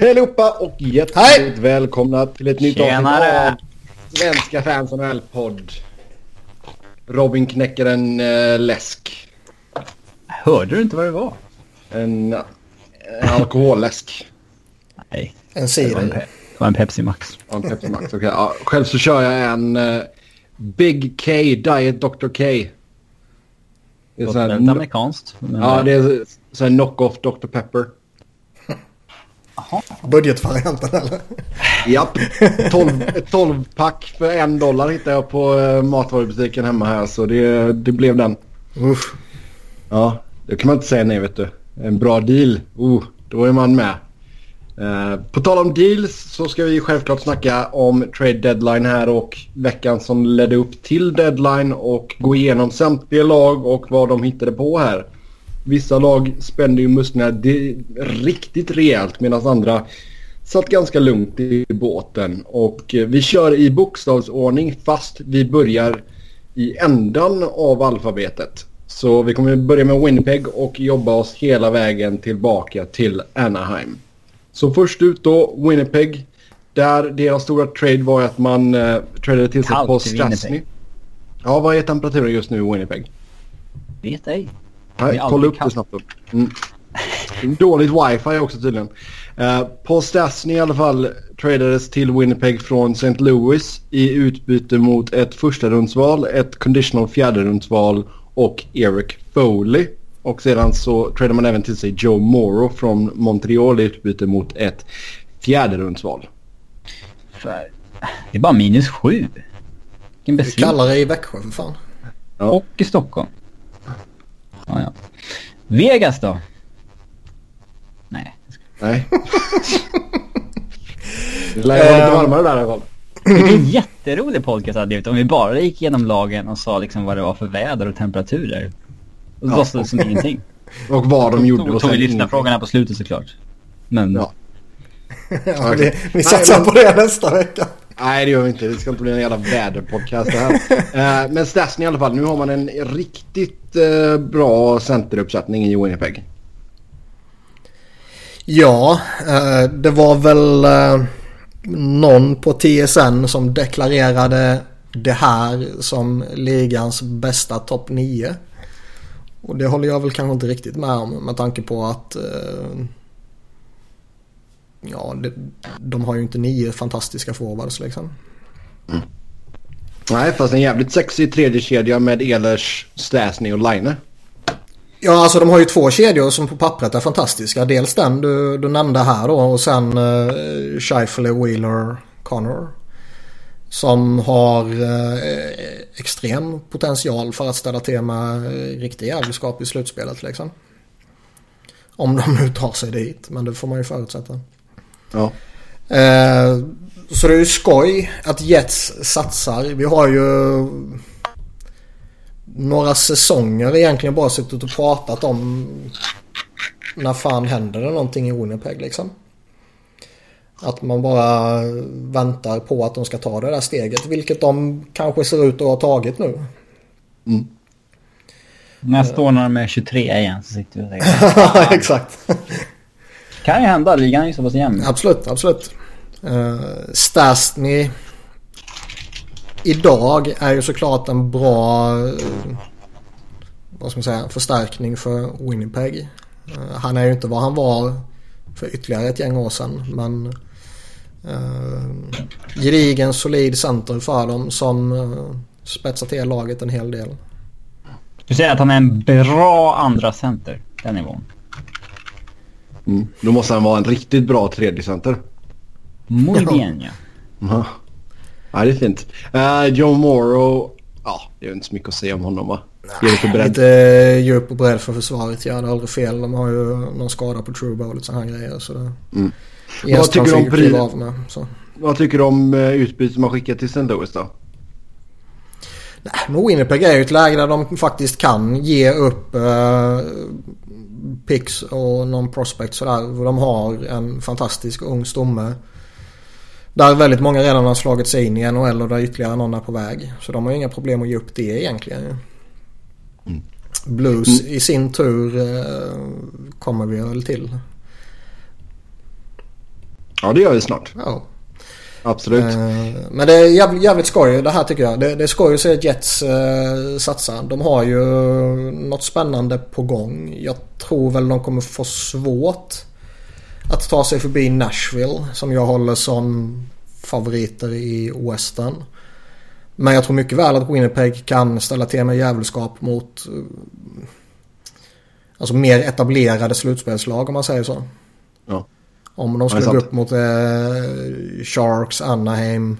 Hej allihopa och hjärtligt välkomna till ett nytt avsnitt av Svenska fans NHL-podd. Robin knäcker en äh, läsk. Hörde du inte vad det var? En, en alkoholläsk. Nej. En cider. Det, det var en Pepsi Max. Ja, en Pepsi Max. Okay. Ja, själv så kör jag en uh, Big K Diet Dr. K. Det är Låter väldigt amerikanskt. Ja, det är så en knock-off Dr. Pepper. Aha. Budgetvarianten eller? Japp. 12, 12 pack för en dollar hittade jag på uh, matvarubutiken hemma här. Så det, det blev den. Uff. Ja, det kan man inte säga nej vet du. En bra deal. Uh, då är man med. Uh, på tal om deals så ska vi självklart snacka om trade deadline här och veckan som ledde upp till deadline och gå igenom samtliga lag och vad de hittade på här. Vissa lag spände ju musklerna riktigt rejält medan andra satt ganska lugnt i båten. Och eh, vi kör i bokstavsordning fast vi börjar i ändan av alfabetet. Så vi kommer börja med Winnipeg och jobba oss hela vägen tillbaka till Anaheim. Så först ut då Winnipeg. Där deras stora trade var att man uh, tradade till sig på Strasny. Ja, vad är temperaturen just nu i Winnipeg? Vet ej. Nej, kolla upp det snabbt. Mm. Dåligt wifi också tydligen. Uh, Paul Stastny i alla fall tradades till Winnipeg från St. Louis i utbyte mot ett första rundsval, ett conditional fjärde rundsval och Eric Foley. Och sedan så tradade man även till sig Joe Morrow från Montreal i utbyte mot ett fjärde rundsval. Det är bara minus sju. Vilken besvikelse. kallare i Växjö för fan. Ja. Och i Stockholm. Ja, ja. Vegas då? Nej. Nej. det lär vara lite varmare där i alla fall. Vilken jätterolig podcast hade blivit om vi bara gick igenom lagen och sa liksom vad det var för väder och temperaturer. Och så ja, låtsades som ingenting. Och vad de gjorde. Och tog vi lyssnarfrågorna på slutet såklart. Men... Ja. ja okay. vi satsar Nej, men... på det nästa vecka. Nej det gör vi inte. Det ska inte bli en jävla väderpodcast det här. uh, men Stasny i alla fall. Nu har man en riktigt uh, bra centeruppsättning i Winnipeg. Ja, uh, det var väl någon på TSN som deklarerade det här som ligans bästa topp 9. Och det håller jag väl kanske inte riktigt med om med tanke på att ja, det, de har ju inte nio fantastiska forwards liksom. Mm. Nej, fast en jävligt sexig tredje kedja med Ehlers, Stasny och Line. Ja, alltså de har ju två kedjor som på pappret är fantastiska. Dels den du, du nämnde här då och sen uh, Scheifele, Wheeler, Connor. Som har uh, extrem potential för att ställa till med riktig jävelskap i slutspelet liksom. Om de nu tar sig dit, men det får man ju förutsätta. Ja. Eh, så det är ju skoj att Jets satsar. Vi har ju några säsonger egentligen bara suttit och pratat om när fan händer det någonting i Winnipeg liksom. Att man bara väntar på att de ska ta det där steget. Vilket de kanske ser ut att ha tagit nu. Mm. Nästa år när de är 23 igen så sitter vi och tänker. Exakt kan ju hända. Ligan är ju så pass jämn. Absolut, absolut. Uh, Stastny idag är ju såklart en bra uh, vad ska man säga, förstärkning för Winnipeg. Uh, han är ju inte vad han var för ytterligare ett gäng år sedan. Men uh, gedigen solid center för dem som uh, spetsar till laget en hel del. Du säger att han är en bra andra center, den nivån? Mm. Då måste han vara en riktigt bra 3D-center. Muy bien, ja. ja. Ja, det är fint. Uh, Joe Morrow, ja, det är inte så mycket att säga om honom va? Nej, lite, bredd. lite djup och bredd för försvaret. Ja, det är aldrig fel. De har ju någon skada på True och lite sådana grejer. Så det... mm. Vad tycker, om pri... av med, så. Vad tycker du om uh, utbytet man skickat till St. Louis då? Nej, men Winnipeg är ju ett läge där de faktiskt kan ge upp uh, picks och någon prospect sådär. De har en fantastisk ung stomme. Där väldigt många redan har slagit sig in i NHL och där ytterligare någon är på väg. Så de har inga problem att ge upp det egentligen. Mm. Blues mm. i sin tur eh, kommer vi väl till. Ja, det gör vi snart. Ja. Absolut. Eh, men det är jävligt, jävligt skoj det här tycker jag. Det, det är skoj att se Jets uh, satsa. De har ju något spännande på gång. Jag tror väl de kommer få svårt att ta sig förbi Nashville som jag håller som favoriter i Western. Men jag tror mycket väl att Winnipeg kan ställa till med djävulskap mot uh, alltså mer etablerade slutspelslag om man säger så. Ja. Om de skulle gå upp mot eh, Sharks, Anaheim,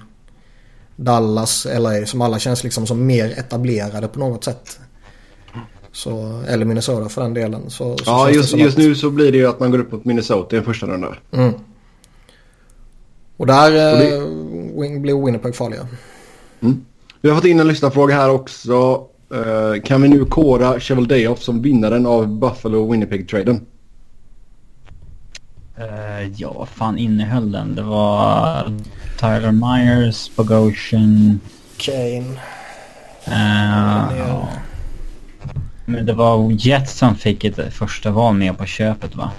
Dallas, LA som alla känns liksom som mer etablerade på något sätt. Så, eller Minnesota för den delen. Så, så ja, just, just att... nu så blir det ju att man går upp mot Minnesota i en första runda. Mm. Och där Och det... eh, blir Winnipeg farliga. Mm. Vi har fått in en lyssnarfråga här också. Uh, kan vi nu kåra Cheval Dayoff som vinnaren av Buffalo-Winnipeg-traden? Uh, ja, vad fan innehöll den? Det var Tyler Myers, Bogosian... Kane. Uh, ja. Men det var Jets som fick ett första val med på köpet va?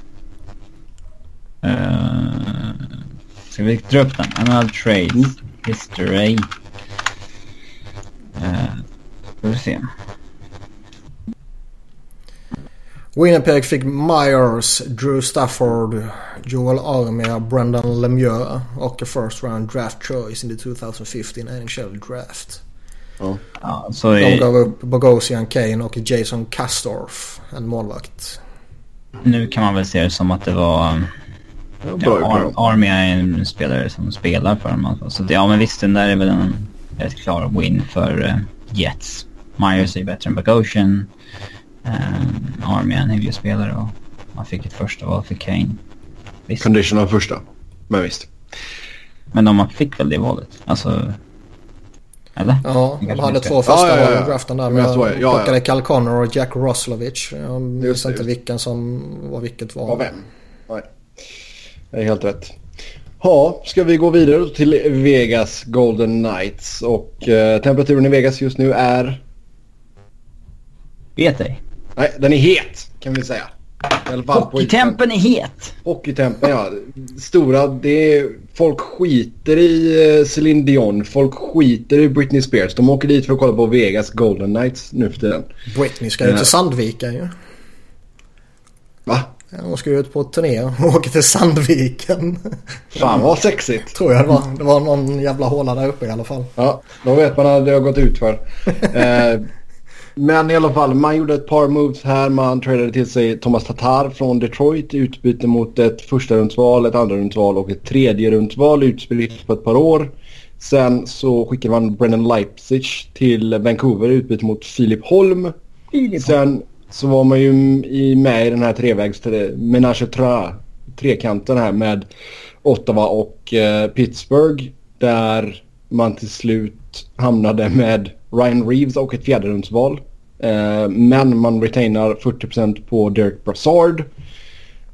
Uh, ska vi dra upp den? Annual Trades. History. Uh, får vi se. Winnipeg fick Myers, Drew Stafford, Joel Armia, Brendan Lemieux och a first round draft choice in the 2015 NHL draft. Ja. Ja, så De gav upp Bogosian Kane och Jason Kastorf, en målvakt. Nu kan man väl se det som att det var... Ja, ja, Ar Armia är en spelare som spelar för dem. Så ja men visst den där är väl en rätt klar win för uh, Jets. Myers är bättre än Bogosian. Um, Army är en hygglig spelare och man fick ett första val för Kane. Visst. Condition av första, men visst. Men de fick väl det valet? Alltså... Eller? Ja, de hade två första ja, ja, ja. val i draften där. Men jag ja, plockade ja. Cal Connor och Jack Roslovich. Jag minns inte vilken som var vilket val. Var vem? Nej. Det är helt rätt. Ja, ska vi gå vidare till Vegas Golden Knights. Och eh, temperaturen i Vegas just nu är? Vet ej. Nej, den är het kan vi säga. Hockeytempen är het. Hockeytempen ja. Stora, det är, folk skiter i uh, Celine Dion. Folk skiter i Britney Spears. De åker dit för att kolla på Vegas Golden Knights nu för tiden. Britney ska ju till Sandviken ju. Va? Ja, hon ska ju ut på turné och åka till Sandviken. Fan vad sexigt. Tror jag det var. Det var någon jävla håla där uppe i alla fall. Ja, då vet man att det har gått ut för. men i alla fall, man gjorde ett par moves här. Man tradade till sig Thomas Tatar från Detroit i utbyte mot ett första rundsval, ett andra rundsval och ett tredje rundsval utspritt på ett par år. Sen så skickade man Brennan Leipzig till Vancouver i utbyte mot Filip Holm. Filip. Sen så var man ju med i den här trevägs menage trekanten här med Ottawa och eh, Pittsburgh. Där man till slut hamnade med Ryan Reeves och ett fjärderumsval. Eh, men man retainar 40% på Derek Brassard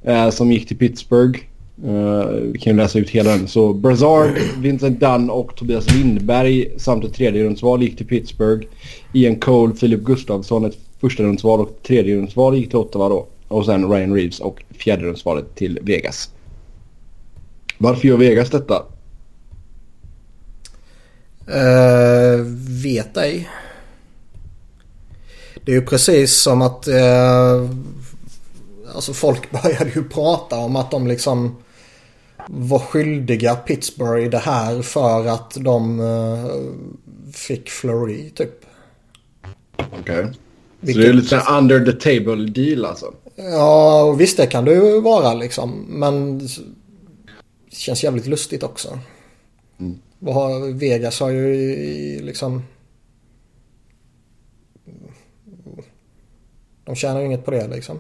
eh, som gick till Pittsburgh. Uh, vi kan ju läsa ut hela den. Så Brassard, Vincent Dunn och Tobias Lindberg samt ett tredje rundsval gick till Pittsburgh. Ian Cole, Filip Gustafsson ett första rundsval och tredje rundsval gick till Ottawa då. Och sen Ryan Reeves och fjärde rundsvalet till Vegas. Varför gör Vegas detta? Uh, vet ej. Det är ju precis som att uh, alltså folk började ju prata om att de liksom var skyldiga Pittsburgh det här för att de uh, fick Fleury typ. Okej. Okay. Så det är lite under the table deal alltså? Ja, visst det kan det ju vara liksom. Men det känns jävligt lustigt också. Mm. Vad har, Vegas har ju liksom... De tjänar ju inget på det liksom.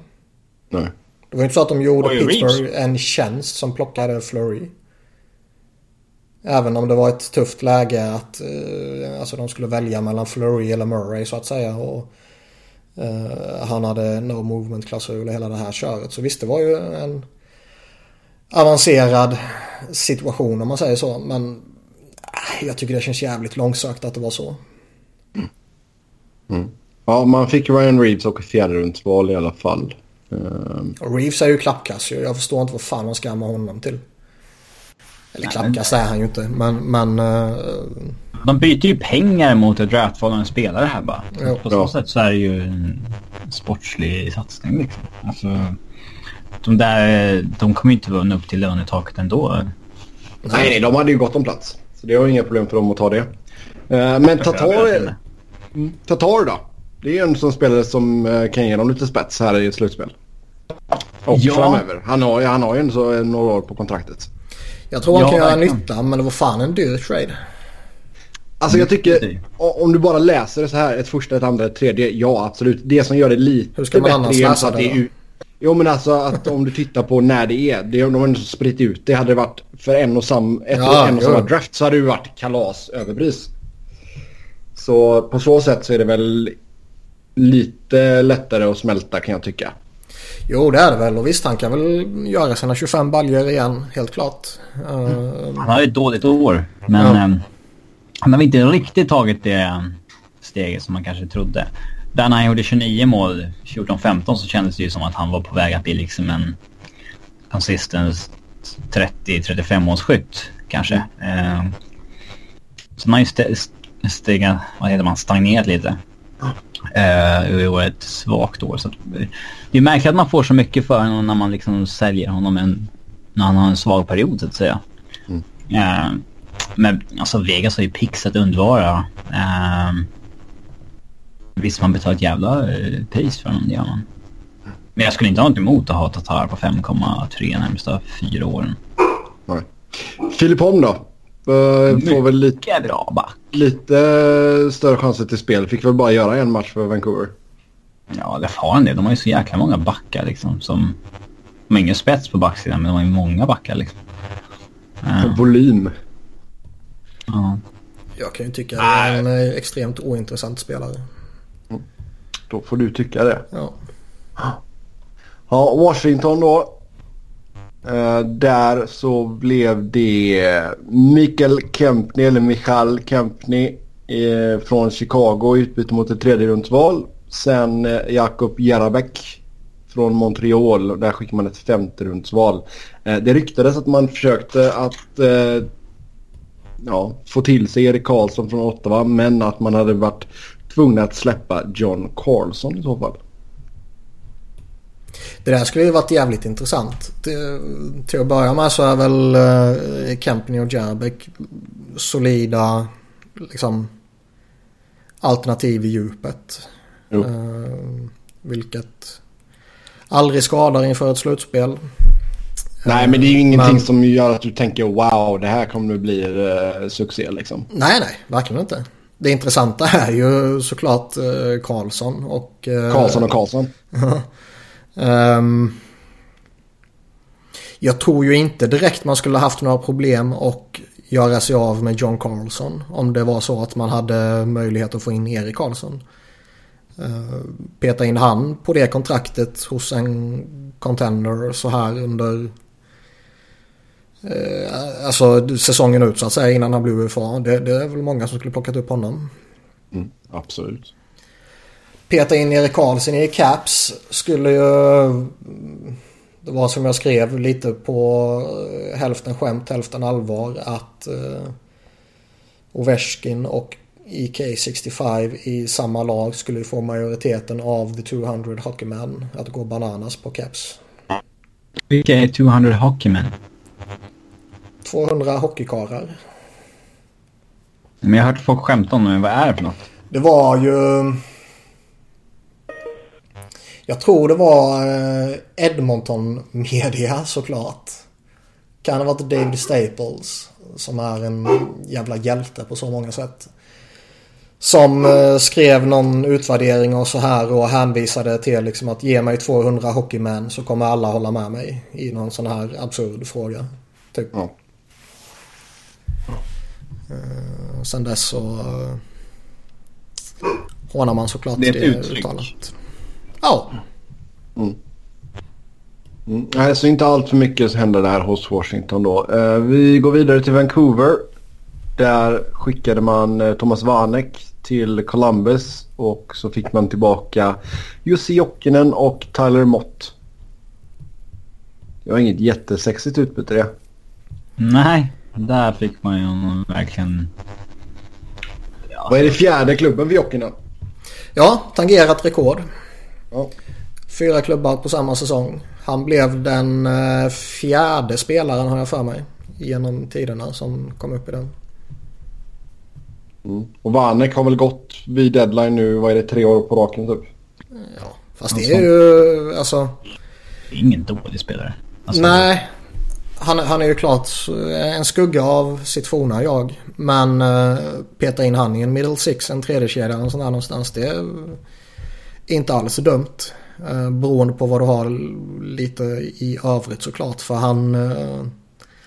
Nej. Det var inte så att de gjorde Pittsburgh Reach. en tjänst som plockade Flurry. Även om det var ett tufft läge att eh, alltså de skulle välja mellan Flurry eller Murray så att säga. Och, eh, han hade no movement-klausul och hela det här köret. Så visst, det var ju en avancerad situation om man säger så. Men jag tycker det känns jävligt långsökt att det var så. Mm. Ja, man fick Ryan Reeves och fjärderumsval i alla fall. Um... Och Reeves är ju klappkass ju. Jag förstår inte vad fan man ska med honom till. Eller klappkast är han ju inte, men... men uh... De byter ju pengar mot ett draftval spelare här bara. Jo. På så ja. sätt så är det ju en sportslig satsning liksom. Alltså, de där, de kommer ju inte vara upp till lönetaket ändå. Nej, nej, de hade ju gått om plats. Så det har inga problem för dem att ta det. Uh, men Tatar, Tatar då? Det är ju en sån spelare som uh, kan ge dem lite spets här i ett slutspel. Och ja. framöver. Han har, han har ju ändå några år på kontraktet. Jag tror han ja, kan göra nytta men det var fan en dyr trade. Alltså jag tycker om du bara läser det så här ett första, ett andra, ett tredje. Ja absolut. Det som gör det lite Hur ska man annars läsa det, det Jo men alltså att om du tittar på när det är. Det, de har ändå spritt ut det. Hade det varit för en och, sam, ett ja, en och samma draft så hade det varit kalas överpris. Så på så sätt så är det väl lite lättare att smälta kan jag tycka. Jo det är det väl och visst han kan väl göra sina 25 baljor igen helt klart. Mm. Han har ett dåligt år men ja. um, han har inte riktigt tagit det steget som man kanske trodde. Där när han gjorde 29 mål 14-15 så kändes det ju som att han var på väg att bli liksom en consistent 30-35 målskytt kanske. Mm. Uh, så man har ju st stegat, vad heter man, stagnerat lite. Uh, I år ett svagt år. Så det är märkligt att man får så mycket för honom när man liksom säljer honom en, när han har en svag period så att säga. Mm. Uh, men alltså Vegas har ju pix att undvara. Uh, visst man betalar ett jävla uh, pris för honom, det gör man. Men jag skulle inte ha något emot att ha Tatar på 5,3 närmsta fyra åren. Nej. Filip Holm då? Uh, får väl lite, bra back. lite större chanser till spel. Fick väl bara göra en match för Vancouver. Ja, det har en del. De har ju så jäkla många backar liksom. Som, de har ingen spets på backsidan, men de har ju många backar liksom. Uh. Volym. Ja. Jag kan ju tycka att han är en eh, extremt ointressant spelare. Då får du tycka det. Ja. Ja, Washington då. Uh, där så blev det Mikael Kempney, eller Michal Kempney uh, från Chicago i utbyte mot ett tredje rundsval. Sen uh, Jakob Jarabek från Montreal. Där skickade man ett femte rundsval. det ryktades att man försökte att ja, få till sig Erik Karlsson från Ottawa men att man hade varit tvungna att släppa John Carlson i så fall. Det där skulle ju varit jävligt intressant. Det, till att börja med så är väl Kempney och Jarbeck solida liksom, alternativ i djupet. Uh, vilket aldrig skadar inför ett slutspel. Nej, men det är ju ingenting men... som gör att du tänker wow, det här kommer att bli uh, succé liksom. Nej, nej, verkligen inte. Det intressanta är ju såklart uh, Karlsson och... Karlsson och Karlsson. um, jag tror ju inte direkt man skulle haft några problem och göra sig av med John Carlson. Om det var så att man hade möjlighet att få in Erik Karlsson. Uh, peta in han på det kontraktet hos en contender så här under Eh, alltså säsongen ut så att säga innan han blev UFA. Det, det är väl många som skulle plockat upp honom. Mm, absolut. Peta in Erik Karlsson i Caps skulle ju... Det var som jag skrev lite på eh, hälften skämt hälften allvar att uh, Ovechkin och EK65 i samma lag skulle få majoriteten av the 200 hockeymen att gå bananas på Caps. Vilka är 200 hockeymen? 200 hockeykarar. Men jag har hört folk skämta om det, vad är det för något? Det var ju... Jag tror det var eh, Edmonton Media såklart. Kan ha varit David Staples som är en jävla hjälte på så många sätt. Som eh, skrev någon utvärdering och så här och hänvisade till liksom att ge mig 200 hockeymän så kommer alla hålla med mig i någon sån här absurd fråga. Typ. Ja. Uh, sen dess så uh, hånar man såklart det, är ett det uttryck. uttalandet. Ja. Mm. Mm. Nej, så inte allt för mycket händer där hos Washington då. Uh, vi går vidare till Vancouver. Där skickade man uh, Thomas Vanek till Columbus och så fick man tillbaka Jussi Jokinen och Tyler Mott. Det var inget jättesexigt utbyte det. Nej, Där fick man ju verkligen... Ja. Vad är det fjärde klubben för Jokinen? Ja, tangerat rekord. Ja. Fyra klubbar på samma säsong. Han blev den eh, fjärde spelaren har jag för mig. Genom tiderna som kom upp i den. Mm. Och Vanek har väl gått vid deadline nu, vad är det, tre år på raken typ? Ja, fast det är ju alltså... Ingen dålig spelare. Alltså, nej, han, han är ju klart en skugga av sitt forna jag. Men uh, peta in han i en middle six, en tredje kedja eller sån där någonstans. Det är inte alls dumt. Uh, beroende på vad du har lite i övrigt såklart. För han...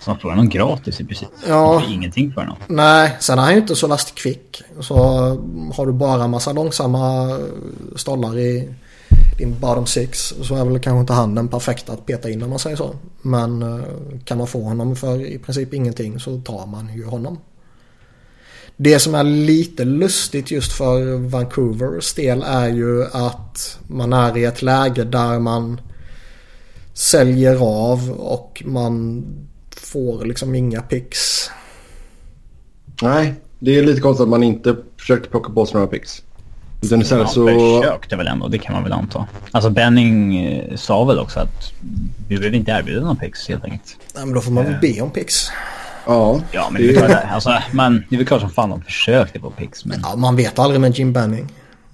Så han får honom gratis i princip. Ja. Han får ingenting för honom. Nej, sen är han ju inte så lastkvick. Så har du bara massa långsamma stollar i din bottom six så är väl kanske inte han den perfekta att peta in om man säger så. Men eh, kan man få honom för i princip ingenting så tar man ju honom. Det som är lite lustigt just för Vancouvers del är ju att man är i ett läge där man säljer av och man får liksom inga picks. Nej, det är lite konstigt att man inte försökte plocka på sig några picks. Utan istället så... försökte väl ändå, det kan man väl anta. Alltså Benning eh, sa väl också att vi vill inte erbjuda någon pix helt enkelt. Nej men då får man väl uh, be om pix. Ja. Ja men det är, det. Alltså, man, det är väl klart som fan de försökte på pix. Men... Ja, man vet aldrig med Jim Benning.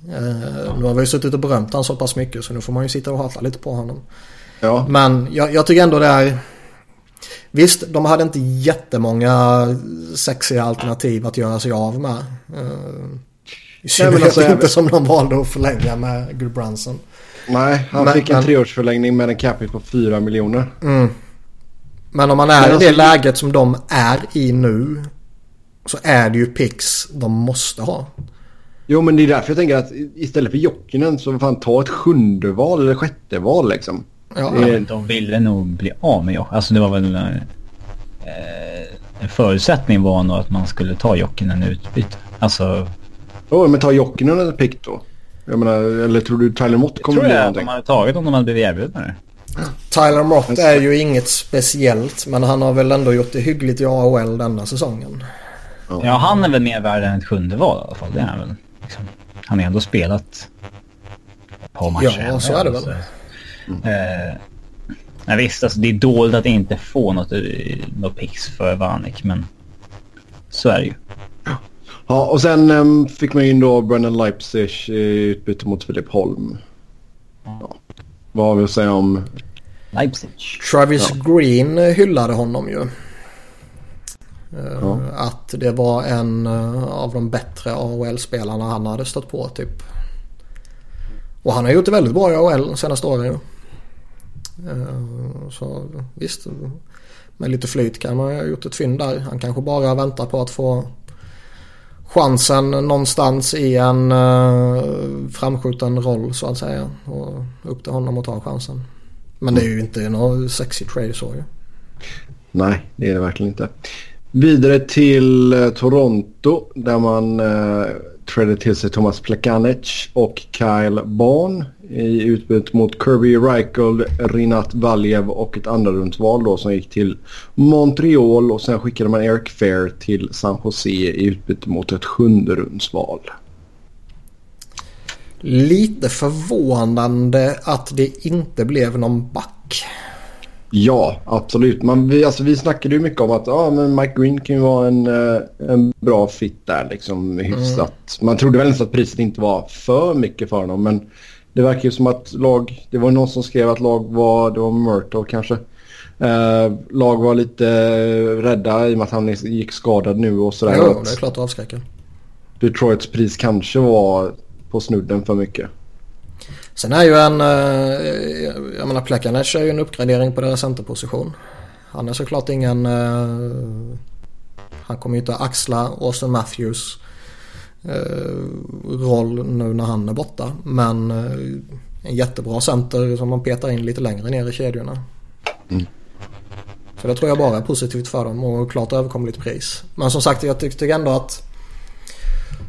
Uh, nu har vi ju suttit och berömt honom så pass mycket så nu får man ju sitta och hata lite på honom. Ja. Men jag, jag tycker ändå det är... Visst, de hade inte jättemånga sexiga alternativ att göra sig av med. Uh, i synnerhet alltså, inte som de valde att förlänga med Gudbranson. Nej, han men, fick en men, treårsförlängning med en capita på 4 miljoner. Mm. Men om man är men i alltså, det läget som de är i nu så är det ju pix de måste ha. Jo men det är därför jag tänker att istället för Jokinen så fan ta ett sjunde val eller sjätte val liksom. Ja. Det... De ville nog bli av med Jokinen. Alltså det var väl... Eh, en förutsättning var nog att man skulle ta Jokinen i utbyte. Alltså Oh, men ta Jokinen eller pick då? Jag menar, eller tror du Tyler Mott kommer bli någonting? Det tror jag att de hade tagit om de hade blivit erbjudna det. Tyler Mott är ju inget speciellt men han har väl ändå gjort det hyggligt i AHL denna säsongen. Ja, han är väl mer värd än ett sjunde val i alla fall. Det är han väl. Liksom. Han har ändå spelat ett par matcher. Ja, så är det väl. Mm. Eh, nej, visst, alltså, det är dåligt att inte få något, eh, något pix för Vanek, men så är det ju. Ja, och sen um, fick man in då Brennan Leipzig i utbyte mot Filip Holm. Ja. Vad har vi att säga om Leipzig? Travis ja. Green hyllade honom ju. Uh, ja. Att det var en uh, av de bättre AHL-spelarna han hade stött på typ. Och han har gjort det väldigt bra i AHL de senaste åren ju. Uh, så visst, med lite flyt kan man ha gjort ett fynd där. Han kanske bara väntar på att få chansen någonstans i en uh, framskjuten roll så att säga. Och upp till honom att ta chansen. Men det är ju inte någon sexy trade så ju. Nej, det är det verkligen inte. Vidare till uh, Toronto där man eh, uh, trädde till sig Thomas Plekanec och Kyle Barn i utbyte mot Kirby Reichel, Rinat Valjev och ett andra rundsval då som gick till Montreal och sen skickade man Eric Fair till San Jose i utbyte mot ett sjunde rundsval. Lite förvånande att det inte blev någon back. Ja, absolut. Man, vi, alltså, vi snackade ju mycket om att ja, men Mike Green kan ju vara en, eh, en bra fit där. Liksom, hyfsat. Mm. Man trodde väl inte att priset inte var för mycket för honom. Men det verkar ju som att lag... Det var någon som skrev att lag var... Det var Myrtle kanske. Eh, lag var lite rädda i och med att han gick skadad nu och sådär. Ja, det är klart det avskräcker. Detroits pris kanske var på snudden för mycket. Sen är ju en, eh, jag menar Plekanec är ju en uppgradering på deras centerposition. Han är såklart ingen, eh, han kommer ju inte axla Austin Matthews roll nu när han är borta. Men en jättebra center som man petar in lite längre ner i kedjorna. Mm. Så det tror jag bara är positivt för dem och klart överkomligt pris. Men som sagt jag tycker ändå att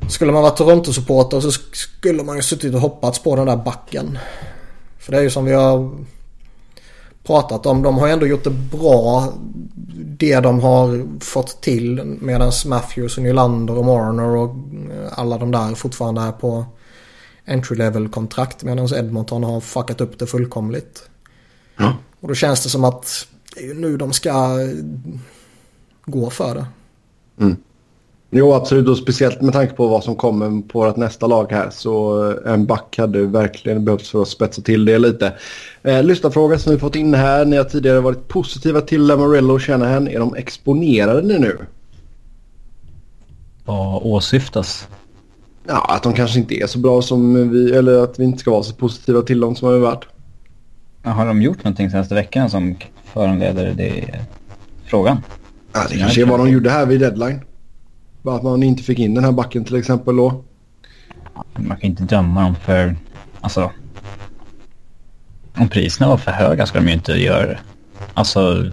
skulle man vara Toronto-supporter så skulle man ju suttit och hoppats på den där backen. För det är ju som vi har pratat om. De har ändå gjort det bra. Det de har fått till medan Matthews och Nylander och Marner och alla de där fortfarande är på entry level kontrakt medan Edmonton har fuckat upp det fullkomligt. Ja. Och då känns det som att det är nu de ska gå för det. Mm. Jo, absolut. Och speciellt med tanke på vad som kommer på vårt nästa lag här. Så eh, en back hade verkligen behövts för att spetsa till det lite. Eh, lyssnarfråga som vi fått in här. Ni har tidigare varit positiva till Lamarello och Shanahan. Är de exponerade nu? Vad åsyftas? Ja, att de kanske inte är så bra som vi, eller att vi inte ska vara så positiva till dem som vi varit. Har de gjort någonting senaste veckan som föranleder det frågan? Ja, det kanske är vad de gjorde här vid deadline. Att man inte fick in den här backen till exempel då. Man kan inte döma dem för... Alltså... Om priserna var för höga ska de ju inte göra det. Alltså... Det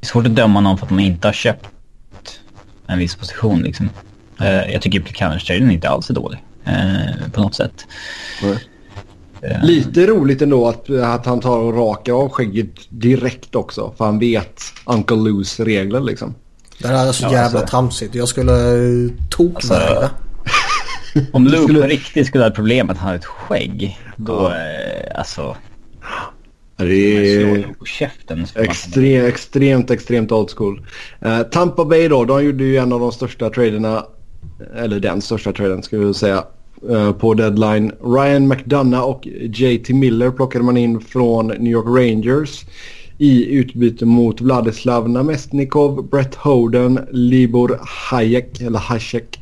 är svårt att döma någon för att man inte har köpt en viss position liksom. Uh, jag tycker Buchanan-traden inte alls är dålig. Uh, på något sätt. Mm. Lite roligt ändå att, att han tar och rakar av skägget direkt också. För han vet Uncle Lou's regler liksom. Det här är så ja, jävla alltså, tramsigt. Jag skulle tokvägra. Alltså, om Luke skulle... på riktigt skulle ha ett problem att han har ett skägg. Då, ja. eh, alltså... Det är käften, extrem, extremt, extremt old school. Uh, Tampa Bay då, de gjorde ju en av de största traderna, eller den största traden ska vi säga, uh, på deadline. Ryan McDonough och JT Miller plockade man in från New York Rangers i utbyte mot Vladislav Namestnikov, Brett Hoden, Libor Hayek, eller Hasek.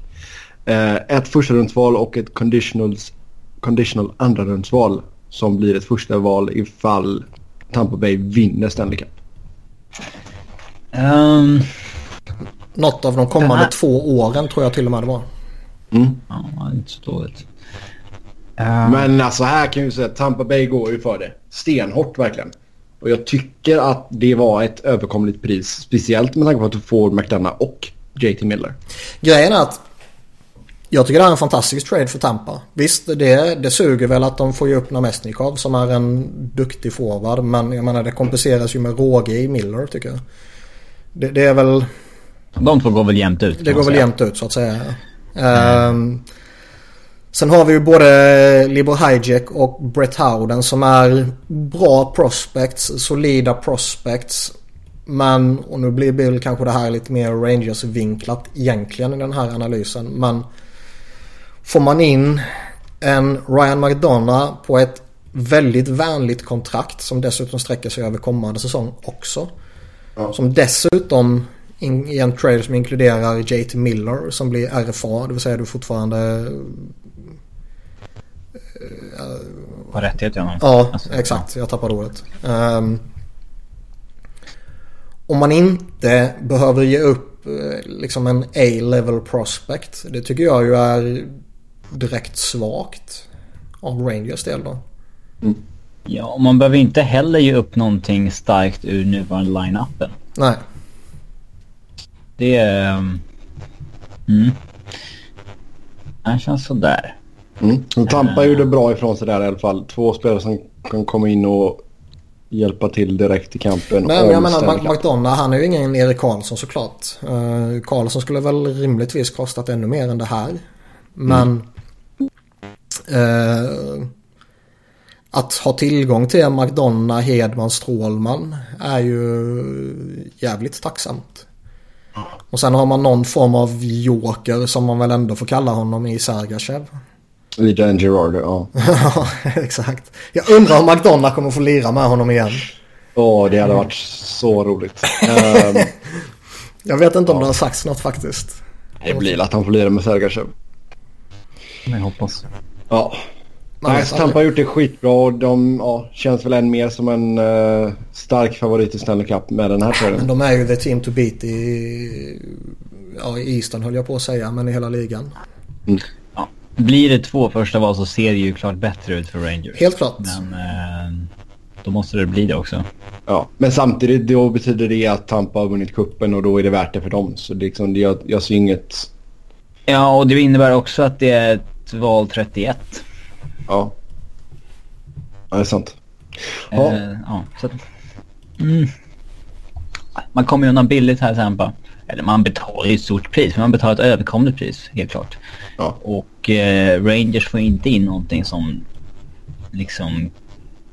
Uh, ett första och ett conditionals, conditional andra som blir ett första val ifall Tampa Bay vinner Stanley Cup? Um, Något av de kommande här... två åren tror jag till och med det var. Mm. Ja, inte så dåligt. Um... Men alltså här kan ju säga att Tampa Bay går ju för det. Stenhårt verkligen. Och jag tycker att det var ett överkomligt pris. Speciellt med tanke på att du får McDonough och JT Miller. Grejen är att jag tycker det är en fantastisk trade för Tampa. Visst, det, det suger väl att de får ju upp Namestnikov som är en duktig forward. Men jag menar det kompenseras ju med råge i Miller tycker jag. Det, det är väl... De två går väl jämnt ut? Det går väl jämnt ut så att säga. Mm. Um, sen har vi ju både Libor Hajek och Brett Howden som är bra prospects, solida prospects. Men, och nu blir Bill kanske det här lite mer Rangers-vinklat egentligen i den här analysen. Men Får man in en Ryan McDonough på ett väldigt vänligt kontrakt som dessutom sträcker sig över kommande säsong också. Ja. Som dessutom in, i en trade som inkluderar JT Miller som blir RFA, det vill säga du fortfarande... Har rättighet ja. Ja, alltså, exakt. Jag tappade ordet. Um, om man inte behöver ge upp eh, liksom en A-level prospect. Det tycker jag ju är direkt svagt av Rangers del då. Mm. Ja, man behöver inte heller ge upp någonting starkt ur nuvarande line-upen. Nej. Det är... Um, mm. Det känns sådär. Mm. Tampa uh, gjorde bra ifrån sig där i alla fall. Två spelare som kan komma in och hjälpa till direkt i kampen. Men jag menar McDonough han är ju ingen Erik Karlsson såklart. Uh, Karlsson skulle väl rimligtvis kostat ännu mer än det här. Men mm. Eh, att ha tillgång till McDonough, Hedman, Strålman är ju jävligt tacksamt. Och sen har man någon form av joker som man väl ändå får kalla honom i Sergachev. Lite en Gerard, ja. ja, exakt. Jag undrar om McDonough kommer få lira med honom igen. Åh, oh, det hade varit så roligt. um, jag vet inte om ja. det har sagts något faktiskt. Det blir att han får lira med Sergachev. Jag hoppas. Ja. Nej, Tampa har gjort det skitbra och de ja, känns väl än mer som en uh, stark favorit i Stanley Cup med den här. Men de är ju the team to beat i, ja, i Eastern höll jag på att säga, men i hela ligan. Mm. Blir det två första val så ser det ju klart bättre ut för Rangers. Helt klart. Men uh, då måste det bli det också. Ja, men samtidigt då betyder det att Tampa har vunnit kuppen och då är det värt det för dem. Så det, liksom, jag, jag ser inget... Ja, och det innebär också att det är val 31. Ja. Ja, det är sant. Ja. Eh, ja så att, mm. Man kommer ju undan billigt här i Tampa. Eller man betalar ju ett stort pris, men man betalar ett överkomligt pris, helt klart. Ja. Och eh, Rangers får inte in någonting som liksom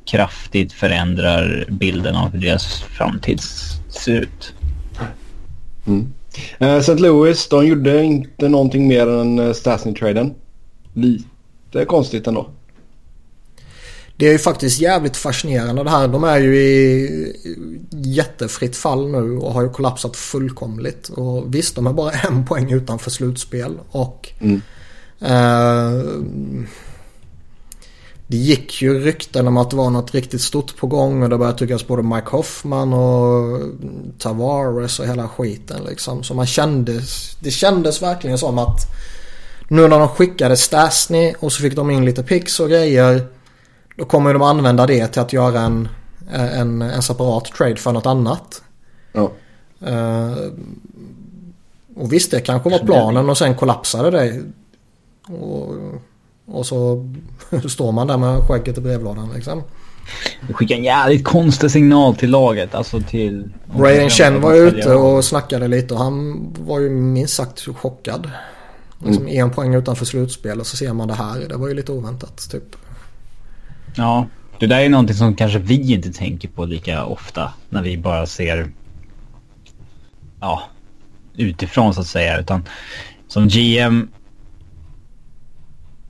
kraftigt förändrar bilden av hur deras framtid ser ut. Mm. Uh, St. Louis, de gjorde inte någonting mer än uh, Stasny-traden. Lite konstigt ändå. Det är ju faktiskt jävligt fascinerande det här. De är ju i jättefritt fall nu och har ju kollapsat fullkomligt. Och visst, de är bara en poäng utanför slutspel. Och mm. eh, det gick ju rykten om att det var något riktigt stort på gång och det började tyckas både Mike Hoffman och Tavares och hela skiten liksom. Så man kände, det kändes verkligen som att nu när de skickade Stasny och så fick de in lite pix och grejer. Då kommer de använda det till att göra en, en, en separat trade för något annat. Ja. Uh, och visst det kanske var planen och sen kollapsade det. Och och så står man där med skägget i brevlådan liksom. Det skickar en jävligt konstig signal till laget. Alltså till... Raiden Chen var ute och snackade lite och han var ju minst sagt chockad. Liksom mm. En poäng utanför slutspel och så ser man det här. Det var ju lite oväntat typ. Ja, det där är någonting som kanske vi inte tänker på lika ofta. När vi bara ser... Ja, utifrån så att säga. Utan som GM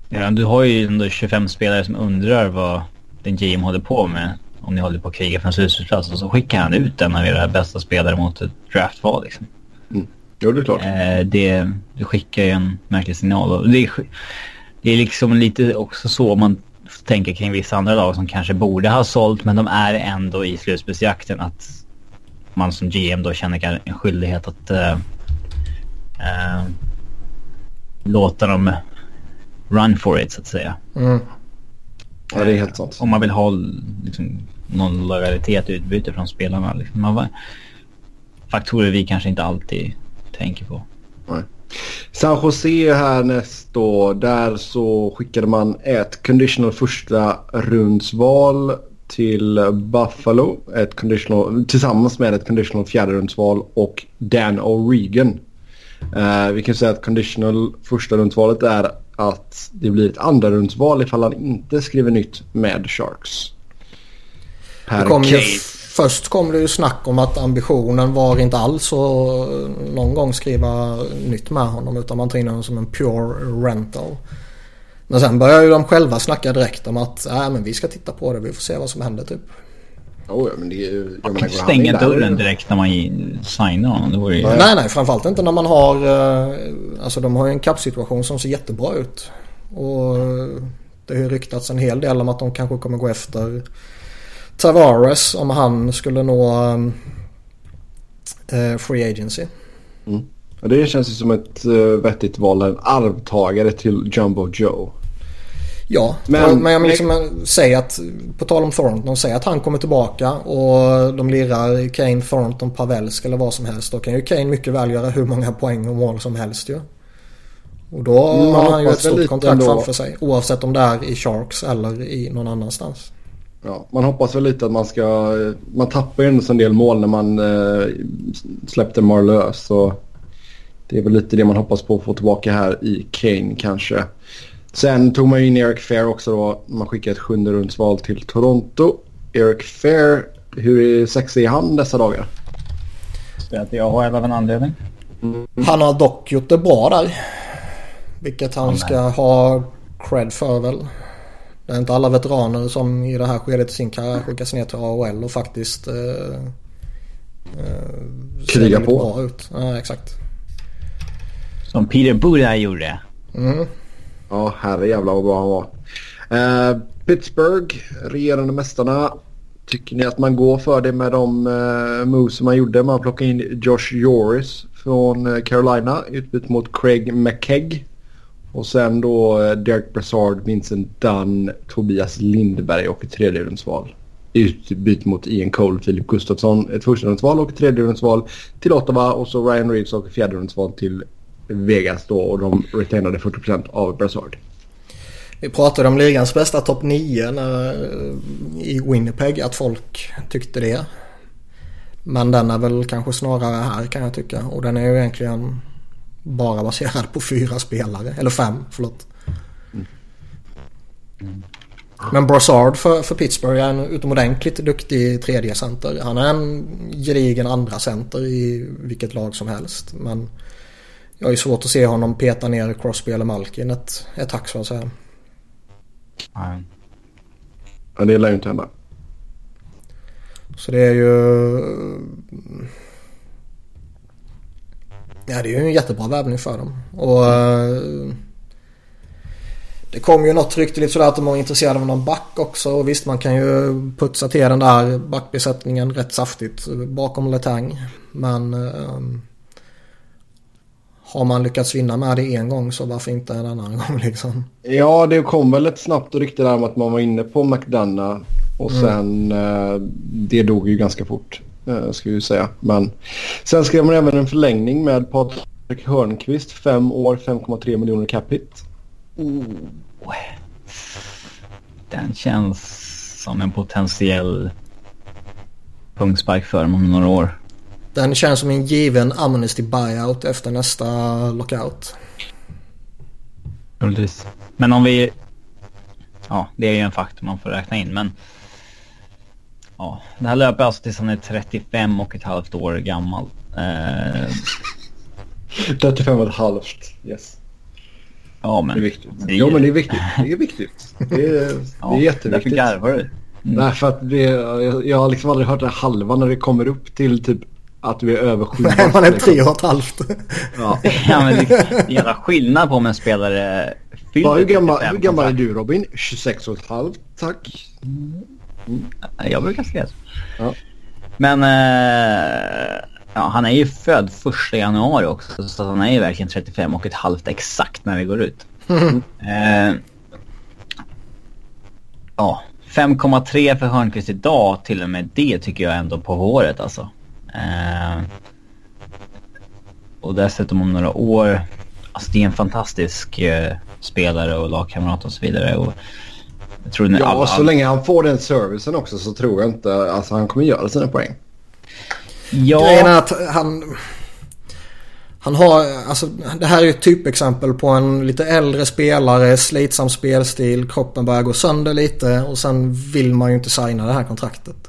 Ja, du har ju ändå 25 spelare som undrar vad din GM håller på med. Om ni håller på att kriga för en slutspelsplats. Och så skickar han ut en av era bästa spelare mot ett draftval liksom. Mm. Jo, det är klart. Eh, det, det skickar ju en märklig signal. Det, är, det är liksom lite också så man tänker kring vissa andra lag som kanske borde ha sålt men de är ändå i slutspelsjakten. Att man som GM då känner en skyldighet att äh, äh, låta dem run for it så att säga. Mm. Ja, det är helt sant. Om man vill ha liksom, någon lojalitet utbyte från spelarna. Liksom. Man, faktorer vi kanske inte alltid tänker på. Nej. San Jose här näst då. Där så skickade man ett conditional första rundsval till Buffalo. Ett conditional, tillsammans med ett conditional fjärde rundsval och Dan O'Regan. Uh, vi kan säga att conditional första rundsvalet är att det blir ett andra rundsval ifall han inte skriver nytt med Sharks. Per kom ju, först kom det ju snack om att ambitionen var inte alls att någon gång skriva nytt med honom utan man tar in honom som en pure rental. Men sen började ju de själva snacka direkt om att äh, men vi ska titta på det, vi får se vad som händer typ. Oh, ja, men det är ju, man kan stänga dörren direkt när man signar honom. Det ju... Nej, nej, framförallt inte när man har... Eh, alltså de har ju en kappsituation som ser jättebra ut. Och det har ju ryktats en hel del om att de kanske kommer gå efter Tavares om han skulle nå äh, Free Agency. Mm. Det känns ju som ett uh, vettigt val. En arvtagare till Jumbo Joe. Ja, men, men jag liksom säga att på tal om Thornton, säga att han kommer tillbaka och de lirar Kane, Thornton, Pavelsk eller vad som helst. Då kan ju Kane mycket väl göra hur många poäng och mål som helst ju. Och då mm, har han ju ett stort kontrakt framför sig. Oavsett om det är i Sharks eller i någon annanstans. Ja, man hoppas väl lite att man ska... Man tappar ju ändå en del mål när man eh, släppte Marlös. Så det är väl lite det man hoppas på att få tillbaka här i Kane kanske. Sen tog man ju in Eric Fair också då. Man skickade ett sjunde rundsval till Toronto. Eric Fair, hur sexig är han dessa dagar? I AHL av en anledning. Mm. Han har dock gjort det bra där. Vilket han ska ha cred för väl. Det är inte alla veteraner som i det här skedet i sin karriär skickas ner till AHL och faktiskt eh, eh, kriga på. Bra ut. Ja, exakt. Som Peter Buda gjorde. Mm. Ja, herre jävla vad bra han var. Uh, Pittsburgh, regerande mästarna. Tycker ni att man går för det med de uh, moves som man gjorde? Man plockade in Josh Joris från uh, Carolina utbyte mot Craig McKegg. Och sen då eh, Derek Brassard, Vincent Dunn, Tobias Lindberg och ett tredjedelsval. Utbyte mot Ian Cole, Filip Gustafsson, ett förstadelsval och ett tredjedelsval till Ottawa och så Ryan Reeves och ett fjärdedelsval till Vegas då och de retainade 40% av Brassard. Vi pratade om ligans bästa topp 9 när, eh, i Winnipeg att folk tyckte det. Men den är väl kanske snarare här kan jag tycka. Och den är ju egentligen bara baserad på fyra spelare. Eller fem, förlåt. Mm. Men Brassard för, för Pittsburgh är en utomordentligt duktig tredje center. Han är en gedigen andra center i vilket lag som helst. Men jag är svårt att se honom peta ner Crosby eller Malkin ett, ett hack så att säga. Nej. Ja, det lär ju inte hända. Så det är ju... Ja, det är ju en jättebra värvning för dem. Och... Mm. Det kom ju något rykte lite sådär att de var intresserade av någon back också. Och visst man kan ju putsa till den där backbesättningen rätt saftigt bakom Letang. Men um, har man lyckats vinna med det en gång så varför inte en annan gång liksom? Ja det kom väl ett snabbt rykte där om att man var inne på McDonough. Och mm. sen uh, det dog ju ganska fort. Uh, ska vi säga. Men sen skrev man även en förlängning med Patrik Hörnqvist. Fem år, 5,3 miljoner capita. Oh. Den känns som en potentiell punktspark för dem om några år. Den känns som en given amnesty buyout efter nästa lockout. Precis. Men om vi... Ja, det är ju en faktor man får räkna in. Men... Ja, det här löper alltså tills han är 35 och ett halvt år gammal. Eh... 35 och ett halvt, yes. Ja, men... Det är viktigt. Det är... Ja, men det är viktigt. Det är viktigt. Det är, ja, det är jätteviktigt. Därför garvar du. Mm. Nej, för att det, jag, jag har liksom aldrig hört det halva när det kommer upp till typ att vi är över sju Nej, man är tre och ett halvt. Ja. ja, men det är en jävla skillnad på om en spelare fyller hur, gammal, hur gammal är du Robin? 26 och ett halvt, tack. Mm. Jag brukar säga så. Ja. Men... Eh, Ja, han är ju född första januari också så han är ju verkligen 35 och ett halvt exakt när vi går ut. Mm. Eh, ja, 5,3 för Hörnqvist idag till och med det tycker jag ändå på håret alltså. Eh, och dessutom om några år, alltså det är en fantastisk eh, spelare och lagkamrat och så vidare. Och jag tror ja, alla, så länge han får den servicen också så tror jag inte, alltså han kommer göra sina poäng. Ja. Grejen är att han... Han har, alltså det här är ju ett typexempel på en lite äldre spelare, slitsam spelstil, kroppen börjar gå sönder lite och sen vill man ju inte signa det här kontraktet.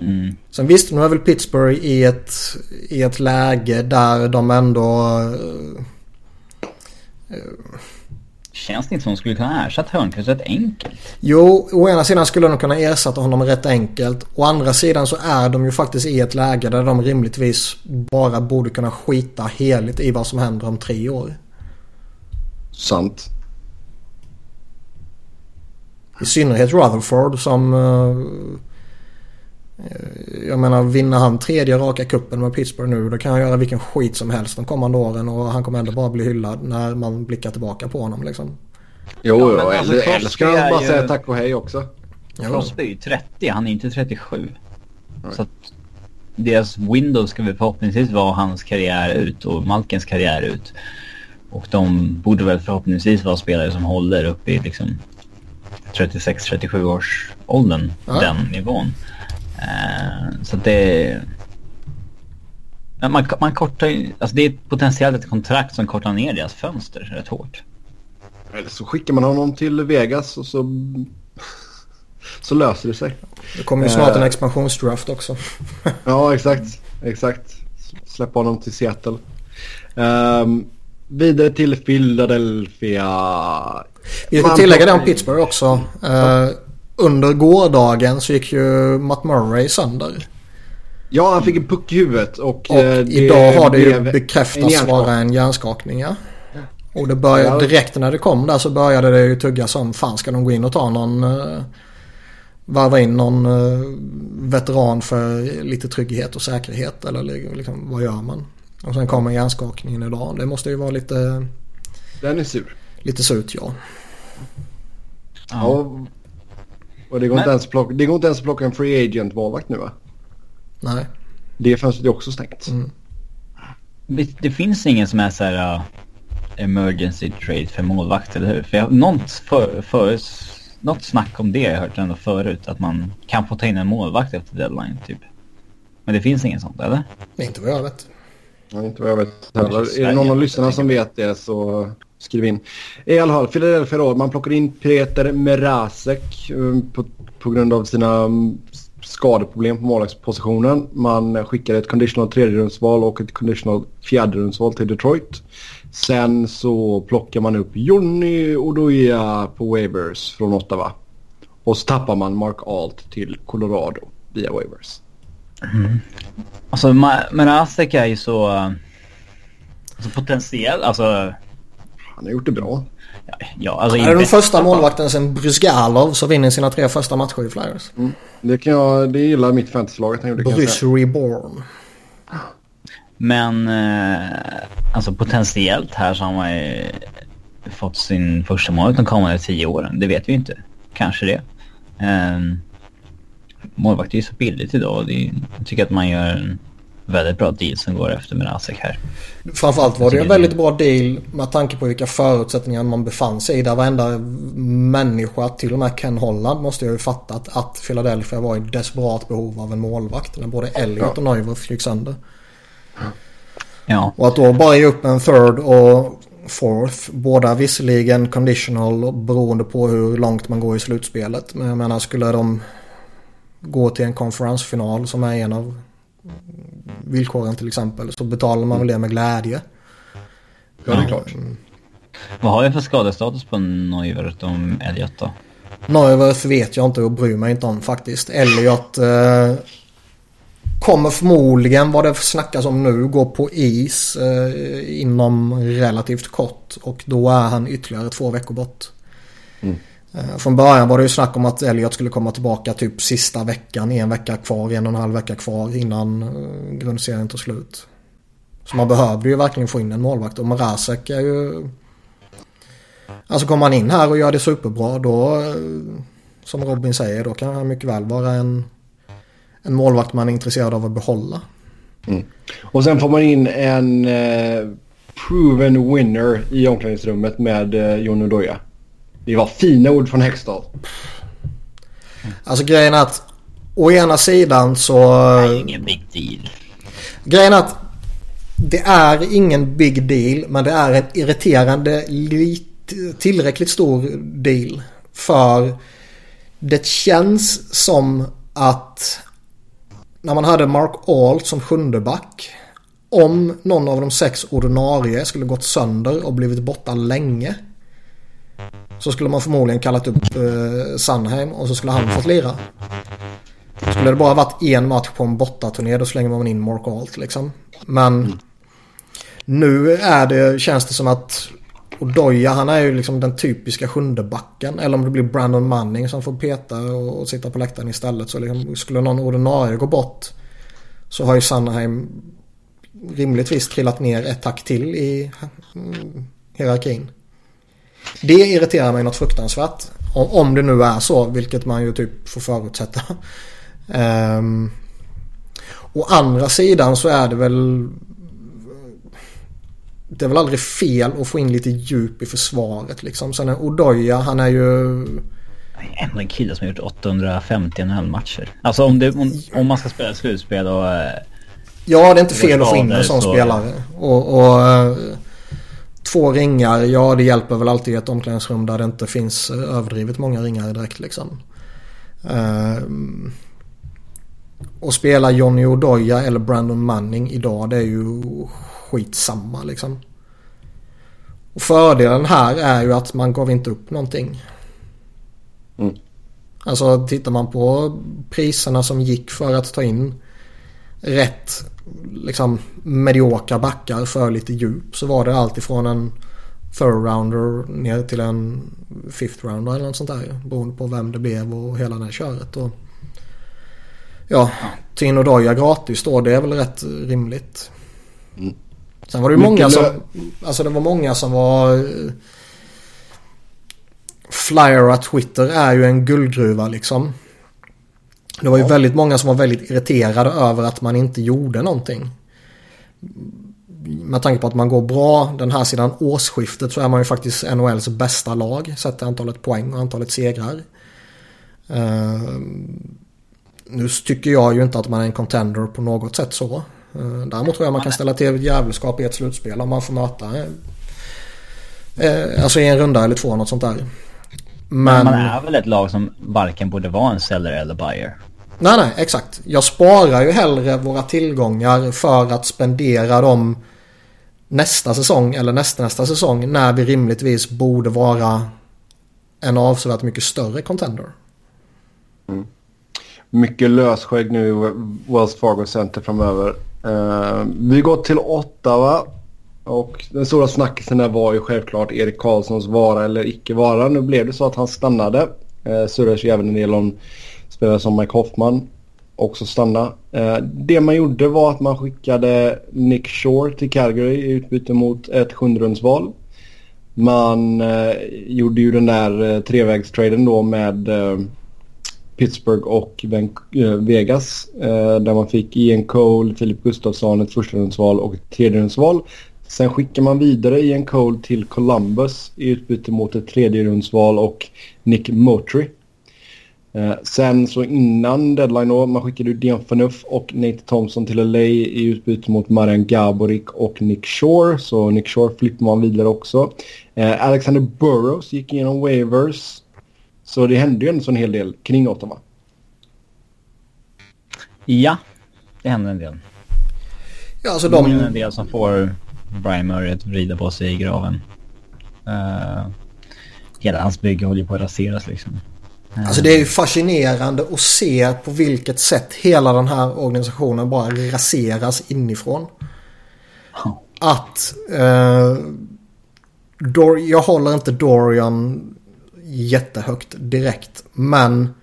Mm. Sen visst, nu är väl Pittsburgh i ett, i ett läge där de ändå... Uh, Känns det inte som att de skulle kunna ersätta Hörnqvist rätt enkelt? Jo, å ena sidan skulle de kunna ersätta honom rätt enkelt. Å andra sidan så är de ju faktiskt i ett läge där de rimligtvis bara borde kunna skita heligt i vad som händer om tre år. Sant. I synnerhet Rutherford som... Uh, jag menar vinner han tredje raka kuppen med Pittsburgh nu då kan han göra vilken skit som helst de kommande åren och han kommer ändå bara bli hyllad när man blickar tillbaka på honom liksom. Jo, ja, jo alltså, eller, eller ska han bara ju... säga tack och hej också. Crosby är ju 30, han är inte 37. Nej. Så att deras window ska väl förhoppningsvis vara hans karriär ut och Malkens karriär ut. Och de borde väl förhoppningsvis vara spelare som håller upp i liksom 36-37 års åldern, ja. den nivån. Uh, så det... Man, man kortar ju... Alltså det är potentiellt ett kontrakt som kortar ner deras fönster rätt hårt. Eller så skickar man honom till Vegas och så... Så löser det sig. Det kommer ju snart uh, en expansionsdraft också. ja, exakt. Exakt. Släppa honom till Seattle. Um, vidare till Philadelphia. Vi ska tillägga det om Pittsburgh också. Uh, under gårdagen så gick ju Matt Murray sönder. Ja, han fick en puck i huvudet. Och, och eh, idag har det ju bekräftats en vara en hjärnskakning. Ja. Och det började, direkt när det kom där så började det ju tugga som fan ska de gå in och ta någon uh, varva in någon uh, veteran för lite trygghet och säkerhet eller liksom, vad gör man? Och sen kommer hjärnskakningen idag. Det måste ju vara lite... Den är sur. Lite surt ja. Ja. Och det går, Men... inte ens plocka, det går inte ens att plocka en free agent målvakt nu va? Nej. Det fönstret är också stängt. Mm. Det finns ingen som är så här... Uh, emergency trade för målvakt, eller hur? För jag, något, för, för, något snack om det har jag hört ändå förut. Att man kan få ta in en målvakt efter deadline, typ. Men det finns inget sånt, eller? Inte vad jag vet. Ja, inte vad jag vet heller. Är det någon av lyssnarna som vet det så skriv in. I alla fall, Philadelphia då. Man plockar in Peter Merasek eh, på, på grund av sina mm, skadeproblem på målvaktspositionen. Man skickade ett conditional tredjerumsval och ett conditional fjärderumsval till Detroit. Sen så plockar man upp Jonny Oduya på Wavers från Ottawa. Och så tappar man Mark Alt till Colorado via Wavers. Mm. Alltså Merasek är ju så... Alltså potentiell, alltså... Han har gjort det bra. Ja, ja, alltså han är den första målvakten sen Brysgalov som vinner sina tre första matcher i Flyers. Mm. Det, kan jag, det gillar mitt fantasylag att han gjorde. Brys Reborn. Men eh, alltså potentiellt här så har man ju fått sin första mål de kommande tio åren. Det vet vi inte. Kanske det. Eh, målvakt är ju så billigt idag det, jag tycker att man gör en väldigt bra deal som går efter med Asek här. Framförallt var det en väldigt bra deal med tanke på vilka förutsättningar man befann sig i. Där varenda människa, till och med Ken Holland, måste jag ju fattat att Philadelphia var i desperat behov av en målvakt. När både Elliot och Neuwirth gick sönder. Ja. Och att då bara ge upp en third och fourth. Båda visserligen conditional beroende på hur långt man går i slutspelet. Men jag menar skulle de gå till en konferensfinal som är en av villkoren till exempel så betalar man väl det med glädje. Ja, det är klart. Mm. Vad har vi för skadestatus på Neuwirth om Elliot då? Neuwirth vet jag inte och bryr mig inte om faktiskt. Elliot eh, kommer förmodligen vad det snackas om nu gå på is eh, inom relativt kort. Och då är han ytterligare två veckor bort. Mm. Eh, från början var det ju snack om att Elliot skulle komma tillbaka typ sista veckan, en vecka kvar, en och en halv vecka kvar innan eh, grundserien tar slut. Så man behövde ju verkligen få in en målvakt och Marasek är ju... Alltså kommer han in här och gör det superbra då, eh, som Robin säger, då kan han mycket väl vara en, en målvakt man är intresserad av att behålla. Mm. Och sen får man in en eh, proven winner i omklädningsrummet med eh, Jon Odoja. Det var fina ord från Hextall. Alltså grejen är att å ena sidan så... Det är ingen big deal. Grejen är att det är ingen big deal men det är en irriterande tillräckligt stor deal. För det känns som att när man hade Mark Alt som sjunde back. Om någon av de sex ordinarie skulle gått sönder och blivit borta länge. Så skulle man förmodligen kallat upp eh, Sandheim och så skulle han fått lira. Skulle det bara varit en match på en bortaturné då slänger man in Mark Alt liksom. Men nu är det, känns det som att Odoja han är ju liksom den typiska sjundebacken. Eller om det blir Brandon Manning som får peta och, och sitta på läktaren istället. Så liksom, skulle någon ordinarie gå bort så har ju Sandheim rimligtvis trillat ner ett tack till i mm, hierarkin. Det irriterar mig något fruktansvärt. Om, det nu är så, vilket man ju typ får förutsätta. Um, å andra sidan så är det väl det är väl aldrig fel att få in lite djup i försvaret liksom. Sen är Odoja, han är ju... Ändå en kille som har gjort 850 NHL-matcher. Alltså om, det, om, om, man ska spela slutspel och... Eh, ja, det är inte fel att få in en sån så... spelare. Och, och eh, Två ringar, ja det hjälper väl alltid i ett omklädningsrum där det inte finns eh, överdrivet många ringar direkt liksom. Uh, och spela Johnny Odoja eller Brandon Manning idag det är ju skitsamma liksom. Och fördelen här är ju att man gav inte upp någonting. Mm. Alltså tittar man på priserna som gick för att ta in rätt liksom mediokra backar för lite djup så var det alltifrån en third rounder ner till en fifth rounder eller något sånt där. Beroende på vem det blev och hela det här köret. Och, ja, Tino Doja gratis då det är väl rätt rimligt. Mm. Sen var det ju många som, alltså det var många som var Flyer och Twitter är ju en guldgruva liksom. Det var ju ja. väldigt många som var väldigt irriterade över att man inte gjorde någonting. med tanke på att man går bra den här sidan årsskiftet så är man ju faktiskt NHLs bästa lag sett till antalet poäng och antalet segrar. Uh, nu tycker jag ju inte att man är en contender på något sätt så. Uh, däremot tror jag man kan ställa till djävulskap i ett slutspel om man får möta uh, Alltså i en runda eller två något sånt där. Men... Man är väl ett lag som varken borde vara en seller eller buyer. Nej, nej, exakt. Jag sparar ju hellre våra tillgångar för att spendera dem nästa säsong eller nästa, nästa säsong när vi rimligtvis borde vara en avsevärt mycket större contender. Mm. Mycket lösskägg nu i Wells Fargo Center framöver. Uh, vi går till Ottawa. Och den stora snackisen där var ju självklart Erik Karlssons vara eller icke vara. Nu blev det så att han stannade. Eh, surrades ju även en del om spelare som Mike Hoffman också stanna. Eh, det man gjorde var att man skickade Nick Shore till Calgary i utbyte mot ett sjunderumsval. Man eh, gjorde ju den där eh, trevägstraden då med eh, Pittsburgh och eh, Vegas. Eh, där man fick Ian Cole, Filip Gustafsson, ett första och ett tredje Sen skickar man vidare Ian Cole till Columbus i utbyte mot ett tredje och Nick Motry. Eh, sen så innan deadline då, man skickade ut Dion Phaneuf och Nate Thompson till LA i utbyte mot Marian Gaborik och Nick Shore. Så Nick Shore flippar man vidare också. Eh, Alexander Burrows gick igenom waivers. Så det hände ju ändå en hel del kring Ottawa. Ja, det hände en del. Ja, alltså de... Det är en del som får Brian Murray att vrida på sig i graven. Uh, hela hans bygge håller på att raseras liksom. Alltså det är ju fascinerande att se på vilket sätt hela den här organisationen bara raseras inifrån. Att eh, Dor jag håller inte Dorian jättehögt direkt. Men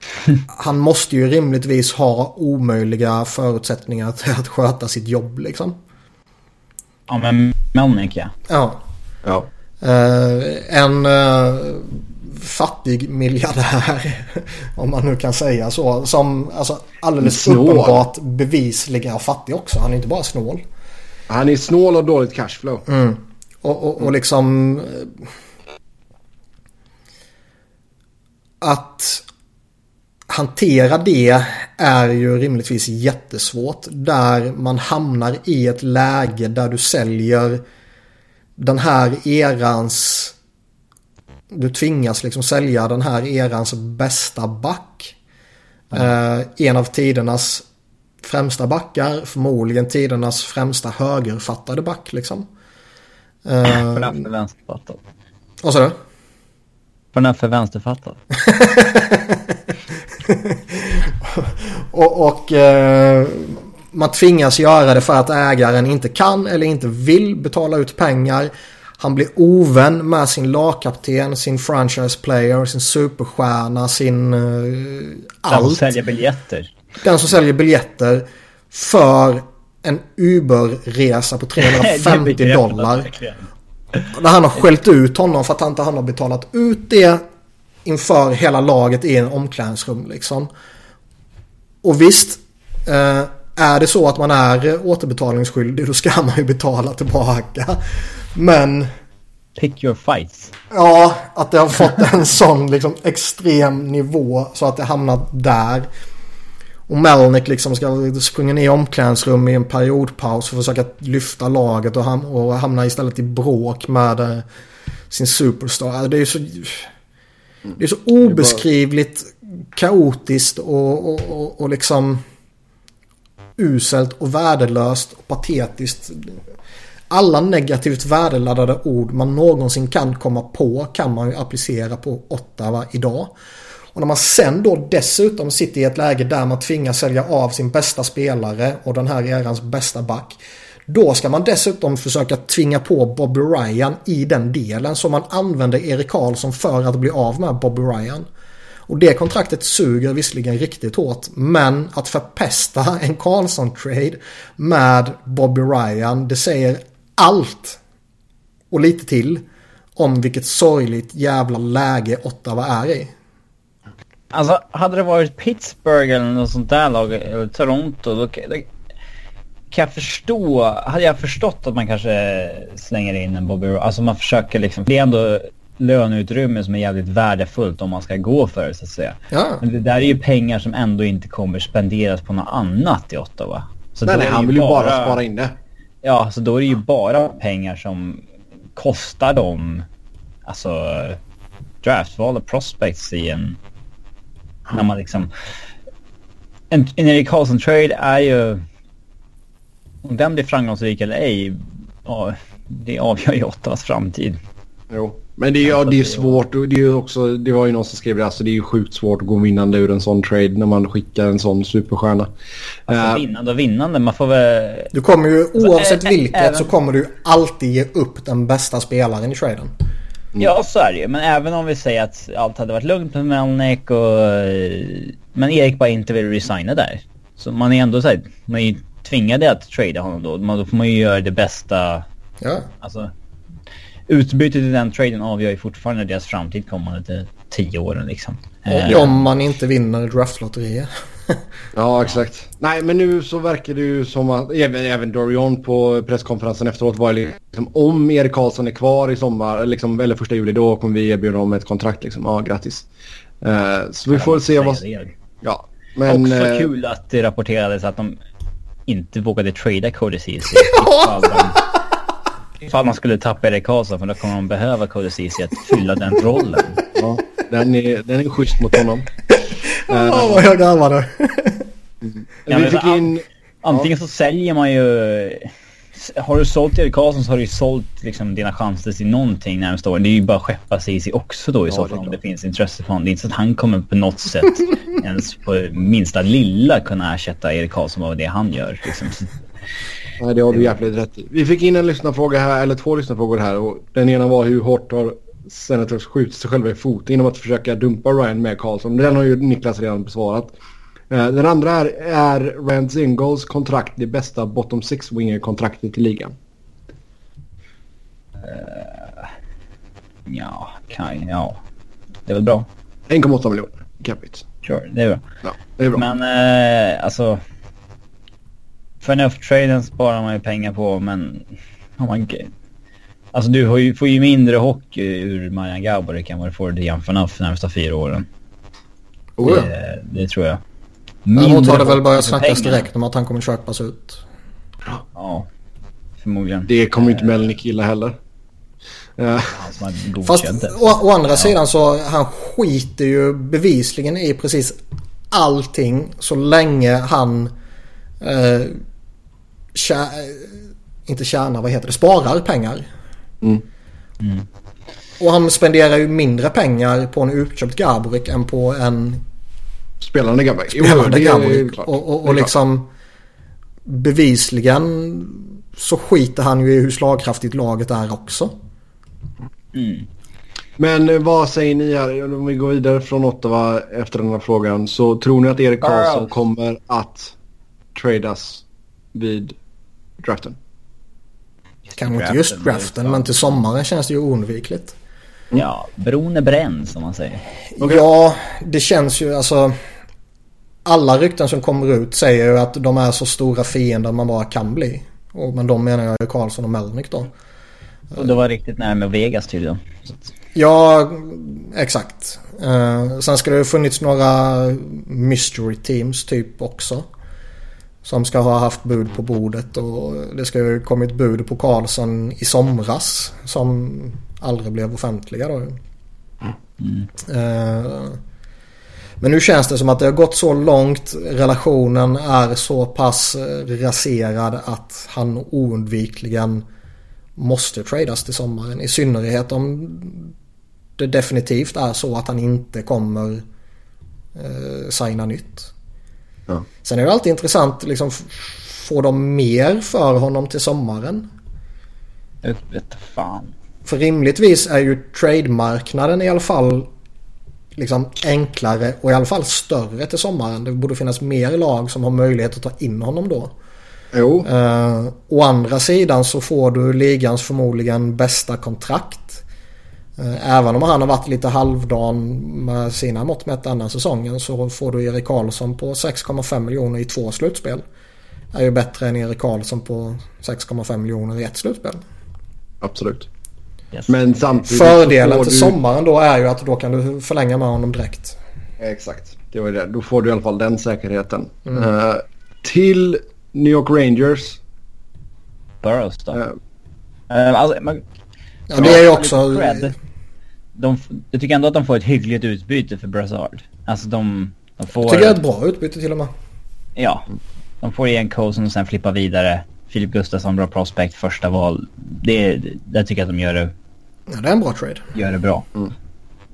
han måste ju rimligtvis ha omöjliga förutsättningar till att sköta sitt jobb liksom. Ja men Melnick ja. Ja. ja. Uh, en uh, fattig miljardär. Om man nu kan säga så. Som alltså, alldeles snål. uppenbart bevisligen är fattig också. Han är inte bara snål. Han är snål och dåligt cashflow. Mm. Och, och, och liksom... Eh, att hantera det är ju rimligtvis jättesvårt. Där man hamnar i ett läge där du säljer den här erans du tvingas liksom sälja den här erans bästa back. Mm. Eh, en av tidernas främsta backar, förmodligen tidernas främsta högerfattade back liksom. Eh, för vänsterfattad. Vad sa du? För för vänsterfattad. och, och eh, man tvingas göra det för att ägaren inte kan eller inte vill betala ut pengar. Han blir ovän med sin lagkapten, sin franchise player, sin superstjärna, sin uh, allt. Den som säljer biljetter. Den som säljer biljetter för en Uber-resa på 350 dollar. Där han har skällt ut honom för att han inte har betalat ut det inför hela laget i en omklädningsrum liksom. Och visst, eh, är det så att man är återbetalningsskyldig då ska man ju betala tillbaka. Men... Pick your fights. Ja, att det har fått en sån liksom extrem nivå så att det hamnat där. Och Melnick liksom ska springa ner i omklädningsrum i en periodpaus att försöka lyfta laget och, ham och hamna istället i bråk med uh, sin superstar. Alltså, det är så... Det är så obeskrivligt kaotiskt och, och, och, och liksom uselt och värdelöst och patetiskt alla negativt värdeladdade ord man någonsin kan komma på kan man ju applicera på Ottawa idag. Och när man sen då dessutom sitter i ett läge där man tvingas sälja av sin bästa spelare och den här erans bästa back. Då ska man dessutom försöka tvinga på Bobby Ryan i den delen så man använder Erik Karlsson för att bli av med Bobby Ryan. Och det kontraktet suger visserligen riktigt hårt. Men att förpesta en Karlsson-trade med Bobby Ryan, det säger allt och lite till om vilket sorgligt jävla läge Ottawa är i. Alltså hade det varit Pittsburgh eller något sånt där lag, eller Toronto, då, då, kan jag förstå, hade jag förstått att man kanske slänger in en Bobby Ryan, Alltså man försöker liksom, det är ändå löneutrymme som är jävligt värdefullt om man ska gå för det så att säga. Ja. Men det där är ju pengar som ändå inte kommer spenderas på något annat i Ottawa. Så nej, nej han vill ju bara, bara spara in det. Ja, så då är det ju bara pengar som kostar dem, alltså draftval och prospects i en... När man liksom... En, en Erik Karlsson-trade är ju... Om den blir framgångsrik eller ej, ja, det avgör ju Ottawas framtid. Jo. Men det är, ja, det är svårt. Det, är ju också, det var ju någon som skrev det. Alltså det är ju sjukt svårt att gå vinnande ur en sån trade när man skickar en sån superstjärna. Alltså uh, vinnande och vinnande. Man får väl... Du kommer ju alltså, oavsett äh, vilket även... så kommer du alltid ge upp den bästa spelaren i traden. Mm. Ja, så är det ju. Men även om vi säger att allt hade varit lugnt med Melnick och... Men Erik bara inte vill resigna där. Så man är ändå så här, man är ju tvingade att trada honom då. Man, då får man ju göra det bästa. Ja. Alltså, utbytet i den traden avgör ju fortfarande deras framtid kommande tio åren liksom. Och eh, om man inte vinner draftlotteriet. ja, exakt. Nej, men nu så verkar det ju som att även, även Dorion på presskonferensen efteråt var liksom om Erik Karlsson är kvar i sommar, liksom, eller första juli, då kommer vi erbjuda honom ett kontrakt liksom. Ja, grattis. Uh, så vi får se vad... Ja, men... Också uh... kul att det rapporterades att de inte vågade trada Cody Ceesay. Ifall man skulle tappa Erik Karlsson för då kommer de behöva Cody Ceesay att fylla den rollen. Ja, den är, den är schysst mot honom. Åh, oh, vad jag garvade. Mm. Ja, vi fick in... Antingen så säljer man ju... Har du sålt Erik Karlsson så har du ju sålt liksom dina chanser till någonting närmsta åren. Det är ju bara att skeppa Ceesay också då i ja, så fall om det finns intresse för honom. Det är inte så att han kommer på något sätt ens på minsta lilla kunna ersätta Erik Karlsson av det han gör. Liksom. Nej, det har du jävligt rätt i. Vi fick in en lyssnarfråga här, eller två lyssnarfrågor här. Och den ena var hur hårt har Senators skjutit sig själva i foten genom att försöka dumpa Ryan med Karlsson. Den har ju Niklas redan besvarat. Eh, den andra är, är Rand Zingols kontrakt det bästa bottom six winger kontraktet i ligan? Uh, ja, kan, ja, det är väl bra. 1,8 miljoner capita. Sure, det är bra. Ja, det är bra. Men uh, alltså Förnuft-traden sparar man ju pengar på men... Oh man, alltså du får ju, får ju mindre hockey ur Marian Gaborik än vad du får Jan Förnuft de närmsta fyra åren. Oh, ja. det, det, tror jag. Däremot har det väl börjat snackas direkt om att han kommer köpas ut. Ja, förmodligen. Det kommer ju inte Melnick gilla heller. Fast å, å andra ja. sidan så han skiter ju bevisligen i precis allting så länge han eh, tjä, inte tjänar, vad heter det, sparar pengar. Mm. Mm. Och han spenderar ju mindre pengar på en utköpt Gaborik än på en spelande Gaborik. Spelande Gaborik. Och, och, och liksom bevisligen så skiter han ju i hur slagkraftigt laget är också. Mm. Men eh, vad säger ni här? Om vi går vidare från Ottawa efter den här frågan. Så tror ni att Erik Karlsson kommer att tradas vid draften? Kanske inte just draften men till sommaren känns det ju oundvikligt. Mm. Ja, bron är bränd som man säger. Okay. Ja, det känns ju alltså. Alla rykten som kommer ut säger ju att de är så stora fiender man bara kan bli. Och, men de menar jag ju Karlsson och Melnick då. Och det var riktigt nära med Vegas tydligen. Ja, exakt. Uh, sen ska det funnits några mystery teams typ också. Som ska ha haft bud på bordet och det ska ju kommit bud på Karlsson i somras. Som aldrig blev offentliga då. Mm. Uh, men nu känns det som att det har gått så långt. Relationen är så pass raserad att han oundvikligen måste tradas till sommaren. I synnerhet om det definitivt är så att han inte kommer eh, signa nytt. Ja. Sen är det alltid intressant liksom får de mer för honom till sommaren? Jag vet fan. För rimligtvis är ju trademarknaden i alla fall liksom enklare och i alla fall större till sommaren. Det borde finnas mer lag som har möjlighet att ta in honom då. Jo. Uh, å andra sidan så får du ligans förmodligen bästa kontrakt. Uh, även om han har varit lite halvdan med sina mått mätt denna säsongen så får du Erik Karlsson på 6,5 miljoner i två slutspel. är ju bättre än Erik Karlsson på 6,5 miljoner i ett slutspel. Absolut. Yes. Men samtidigt Fördelen till du... sommaren då är ju att då kan du förlänga med honom direkt. Exakt, det var det. Då får du i alla fall den säkerheten. Mm. Uh, till New York Rangers. Burrows då? Uh, uh, alltså, man, ja, det är ju också... De, jag tycker ändå att de får ett hyggligt utbyte för Brassard. Alltså de, de får... Jag tycker det är ett bra utbyte till och med. Ja. De får igen Coulson och sen flippar vidare. Filip Gustafsson, bra prospect, första val. Det, det tycker jag att de gör det... Ja, det är en bra trade. Gör det bra. Mm.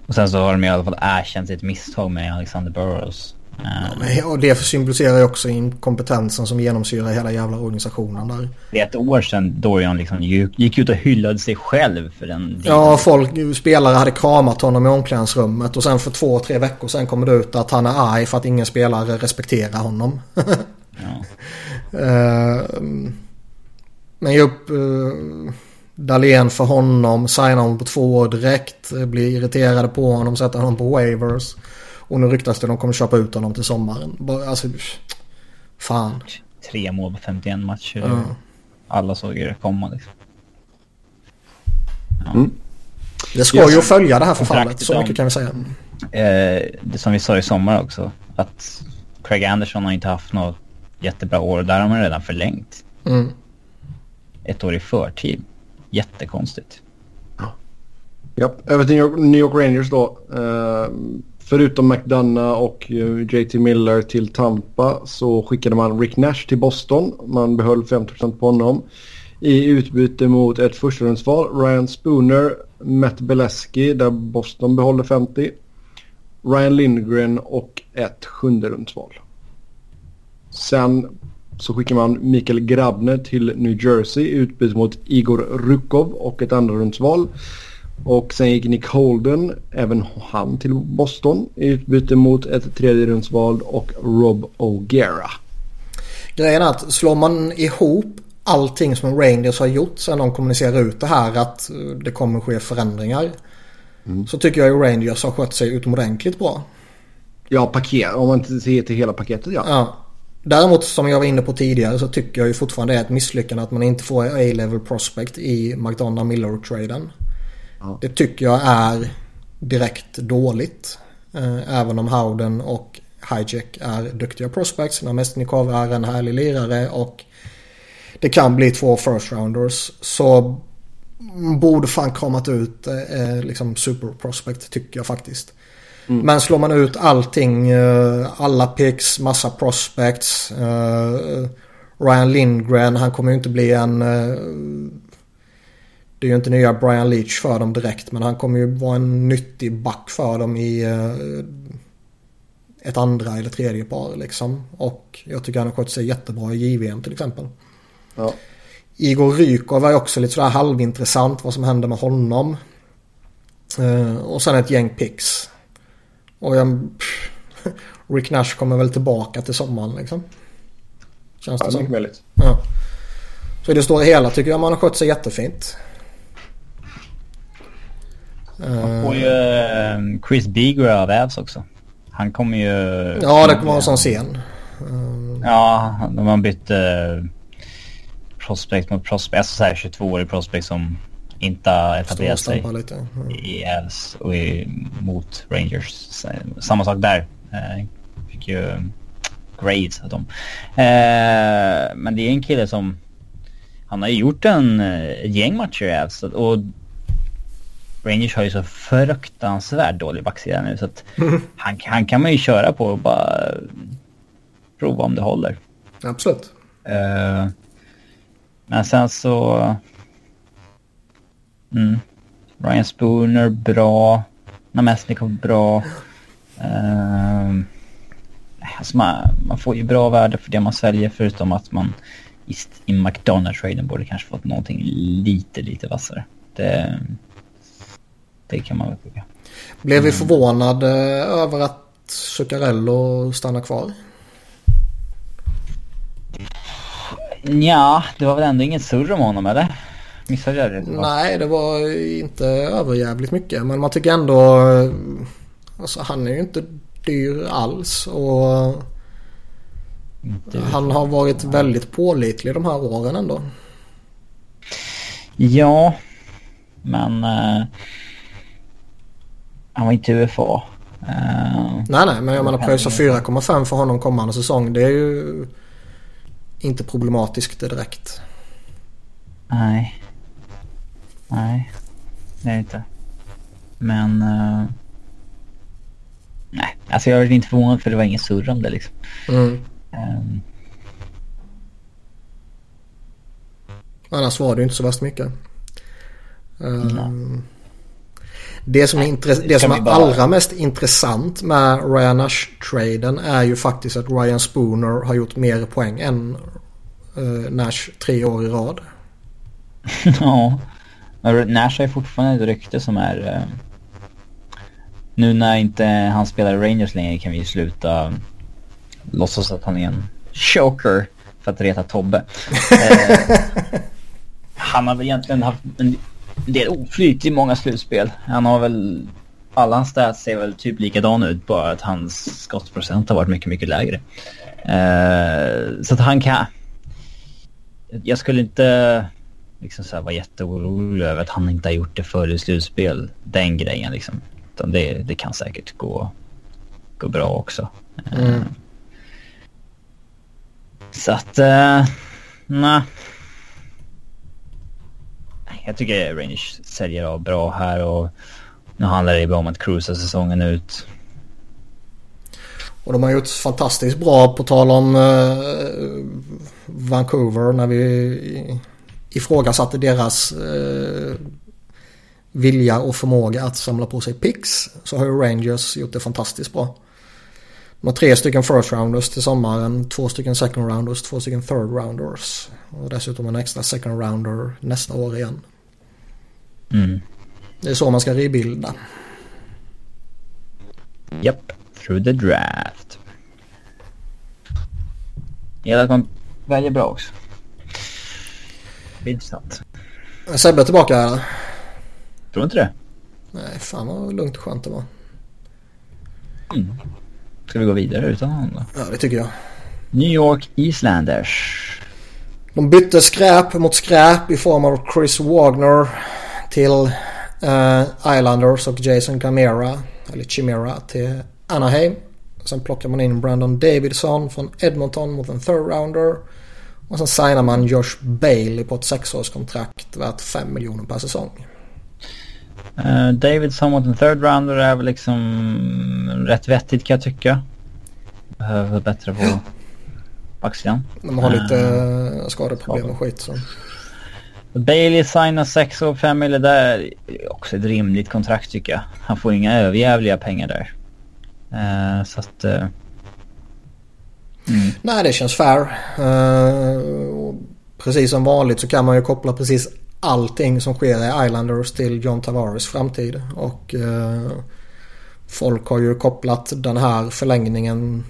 Och sen så har de i alla fall erkänt sitt misstag med Alexander Burrows. Ja, men, och det symboliserar ju också inkompetensen som genomsyrar hela jävla organisationen där. Det är ett år sedan Dorian liksom gick ut och hyllade sig själv för den Ja, folk, spelare hade kramat honom i omklädningsrummet och sen för två, tre veckor sen kommer det ut att han är arg för att ingen spelare respekterar honom. ja. uh, men ju upp uh, Dahlén för honom, signar honom på två år direkt, blir irriterade på honom, sätter honom på waivers. Och nu ryktas det att de kommer köpa ut honom till sommaren. Alltså, fan. Tre mål på 51 matcher. Ja. Alla såg det komma liksom. Ja. Mm. Det ska ju följa det här förfallet, så mycket kan vi säga. Eh, det som vi sa i sommar också, att Craig Anderson har inte haft något jättebra år. Där har man redan förlängt. Mm. Ett år i förtid. Jättekonstigt. Ja, över till New York Rangers då. Uh, Förutom McDonough och eh, JT Miller till Tampa så skickade man Rick Nash till Boston. Man behöll 50% på honom. I utbyte mot ett förstahundsval, Ryan Spooner, Matt Beleski där Boston behåller 50. Ryan Lindgren och ett sjunderumsval. Sen så skickar man Mikael Grabner till New Jersey i utbyte mot Igor Rukov och ett andrarumsval. Och sen gick Nick Holden, även han till Boston i utbyte mot ett tredje rundsval och Rob O'Gara. Grejen är att slår man ihop allting som Rangers har gjort sen de kommunicerar ut det här att det kommer ske förändringar. Mm. Så tycker jag att Rangers har skött sig utomordentligt bra. Ja, paket. Om man inte ser till hela paketet ja. ja. Däremot som jag var inne på tidigare så tycker jag ju fortfarande det är ett misslyckande att man inte får A-level prospect i McDonough Miller-traden. Det tycker jag är direkt dåligt. Eh, även om Howden och Hijack är duktiga prospects. Namestnikov är en härlig lirare och det kan bli två first rounders. Så borde fan kramat ut eh, liksom super prospect tycker jag faktiskt. Mm. Men slår man ut allting, eh, alla picks, massa prospects. Eh, Ryan Lindgren, han kommer ju inte bli en det är ju inte nya Brian Leach för dem direkt men han kommer ju vara en nyttig back för dem i eh, ett andra eller tredje par liksom. Och jag tycker han har skött sig jättebra i JVM till exempel. Ja. Igor Rykov är också lite sådär halvintressant vad som händer med honom. Uh, och sen ett gäng picks. Och jag, Rick Nash kommer väl tillbaka till sommaren liksom. Känns ja, det som. Möjligt. Ja. Så i det stora hela tycker jag man har skött sig jättefint. Man får ju eh, Chris Beager av Avs också. Han kommer ju... Ja, det kommer vara en sån scen. Ja, de har bytt uh, prospect mot prospect. Alltså såhär 22-årig prospect som inte har etablerat sig lite. Mm. i Avs och i, mot Rangers. Samma sak där. Uh, fick ju grades av dem. Uh, men det är en kille som... Han har ju gjort en gäng matcher i Avs och Rangers har ju så fruktansvärt dålig backsida nu så att mm. han, han kan man ju köra på och bara prova om det håller. Absolut. Uh, men sen så... Mm, Ryan Spooner bra. Namestnikov bra. Uh, alltså man, man, får ju bra värde för det man säljer förutom att man i, i McDonalds-traden borde kanske fått någonting lite, lite vassare. Det, det kan man väl tycka. Blev vi mm. förvånade över att Zuccarello stannar kvar? Ja, det var väl ändå inget surr om honom eller? Missade jag det? Nej, det var inte överjävligt mycket. Men man tycker ändå... Alltså han är ju inte dyr alls. Och Han har varit väldigt pålitlig de här åren ändå. Ja, men... Han var inte UFA. Uh, nej, nej, men jag menar pröjsa 4,5 för honom kommande säsong. Det är ju inte problematiskt direkt. Nej. Nej, det är det inte. Men... Uh, nej, alltså jag är inte förvånad för det var inget surr om det liksom. Mm. Um, Annars var det ju inte så värst mycket. Um, det som, är, det som är bara... allra mest intressant med Ryan Nash-traden är ju faktiskt att Ryan Spooner har gjort mer poäng än uh, Nash tre år i rad. ja, men Nash är fortfarande ett rykte som är... Uh, nu när inte han spelar Rangers längre kan vi ju sluta låtsas att han är en choker för att reta Tobbe. han har väl egentligen haft en del oflyt i många slutspel. Han har väl... Alla hans stats ser väl typ likadana ut, bara att hans skottsprocent har varit mycket, mycket lägre. Uh, så att han kan... Jag skulle inte liksom så här vara jätteorolig över att han inte har gjort det förr i slutspel. Den grejen liksom. Utan det, det kan säkert gå, gå bra också. Mm. Uh, så att... Uh, nej jag tycker Rangers säljer av bra här och nu handlar det bara om att cruisa säsongen ut. Och de har gjort fantastiskt bra på tal om uh, Vancouver när vi ifrågasatte deras uh, vilja och förmåga att samla på sig picks så har ju Rangers gjort det fantastiskt bra. De har tre stycken first rounders till sommaren, två stycken second rounders, två stycken third rounders. Och dessutom en extra second rounder nästa år igen. Mm. Det är så man ska rebuilda. Japp, yep. through the draft. Gäller att man väljer bra också. Intressant. Sebbe tillbaka eller? Tror inte det. Nej, fan vad lugnt och skönt det var. Mm. Ska vi gå vidare utan honom då? Ja, det tycker jag. New York Islanders. De bytte skräp mot skräp i form av Chris Wagner till uh, Islanders och Jason Camera, eller Chimera till Anaheim. Sen plockar man in Brandon Davidson från Edmonton mot en third rounder. Och sen signar man Josh Bailey på ett sexårskontrakt värt 5 miljoner per säsong. Uh, Davidson mot en third rounder är väl liksom rätt vettigt kan jag tycka. Behöver bättre på backsidan. De har lite uh, skadeproblem och skit. Så. Bailey signar 6 år 5 miljoner där. Också ett rimligt kontrakt tycker jag. Han får inga överjävliga pengar där. Uh, så att... Uh, mm. Nej, det känns fair. Uh, precis som vanligt så kan man ju koppla precis allting som sker i Islanders till John Tavares framtid. Och folk har ju kopplat den här förlängningen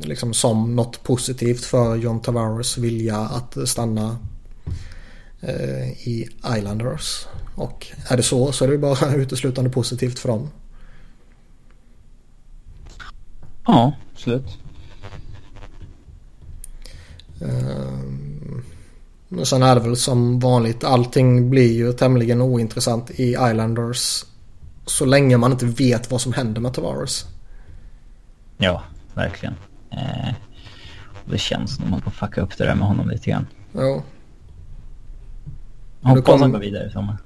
liksom som något positivt för John Tavares vilja att stanna i Islanders. Och är det så så är det bara uteslutande positivt för dem. Ja, absolut. Um, men sen är det väl som vanligt. Allting blir ju tämligen ointressant i Islanders. Så länge man inte vet vad som händer med Tavares. Ja, verkligen. Eh, det känns som att man får fucka upp det där med honom lite grann. Ja. Hoppas kom... han går vidare i sommar.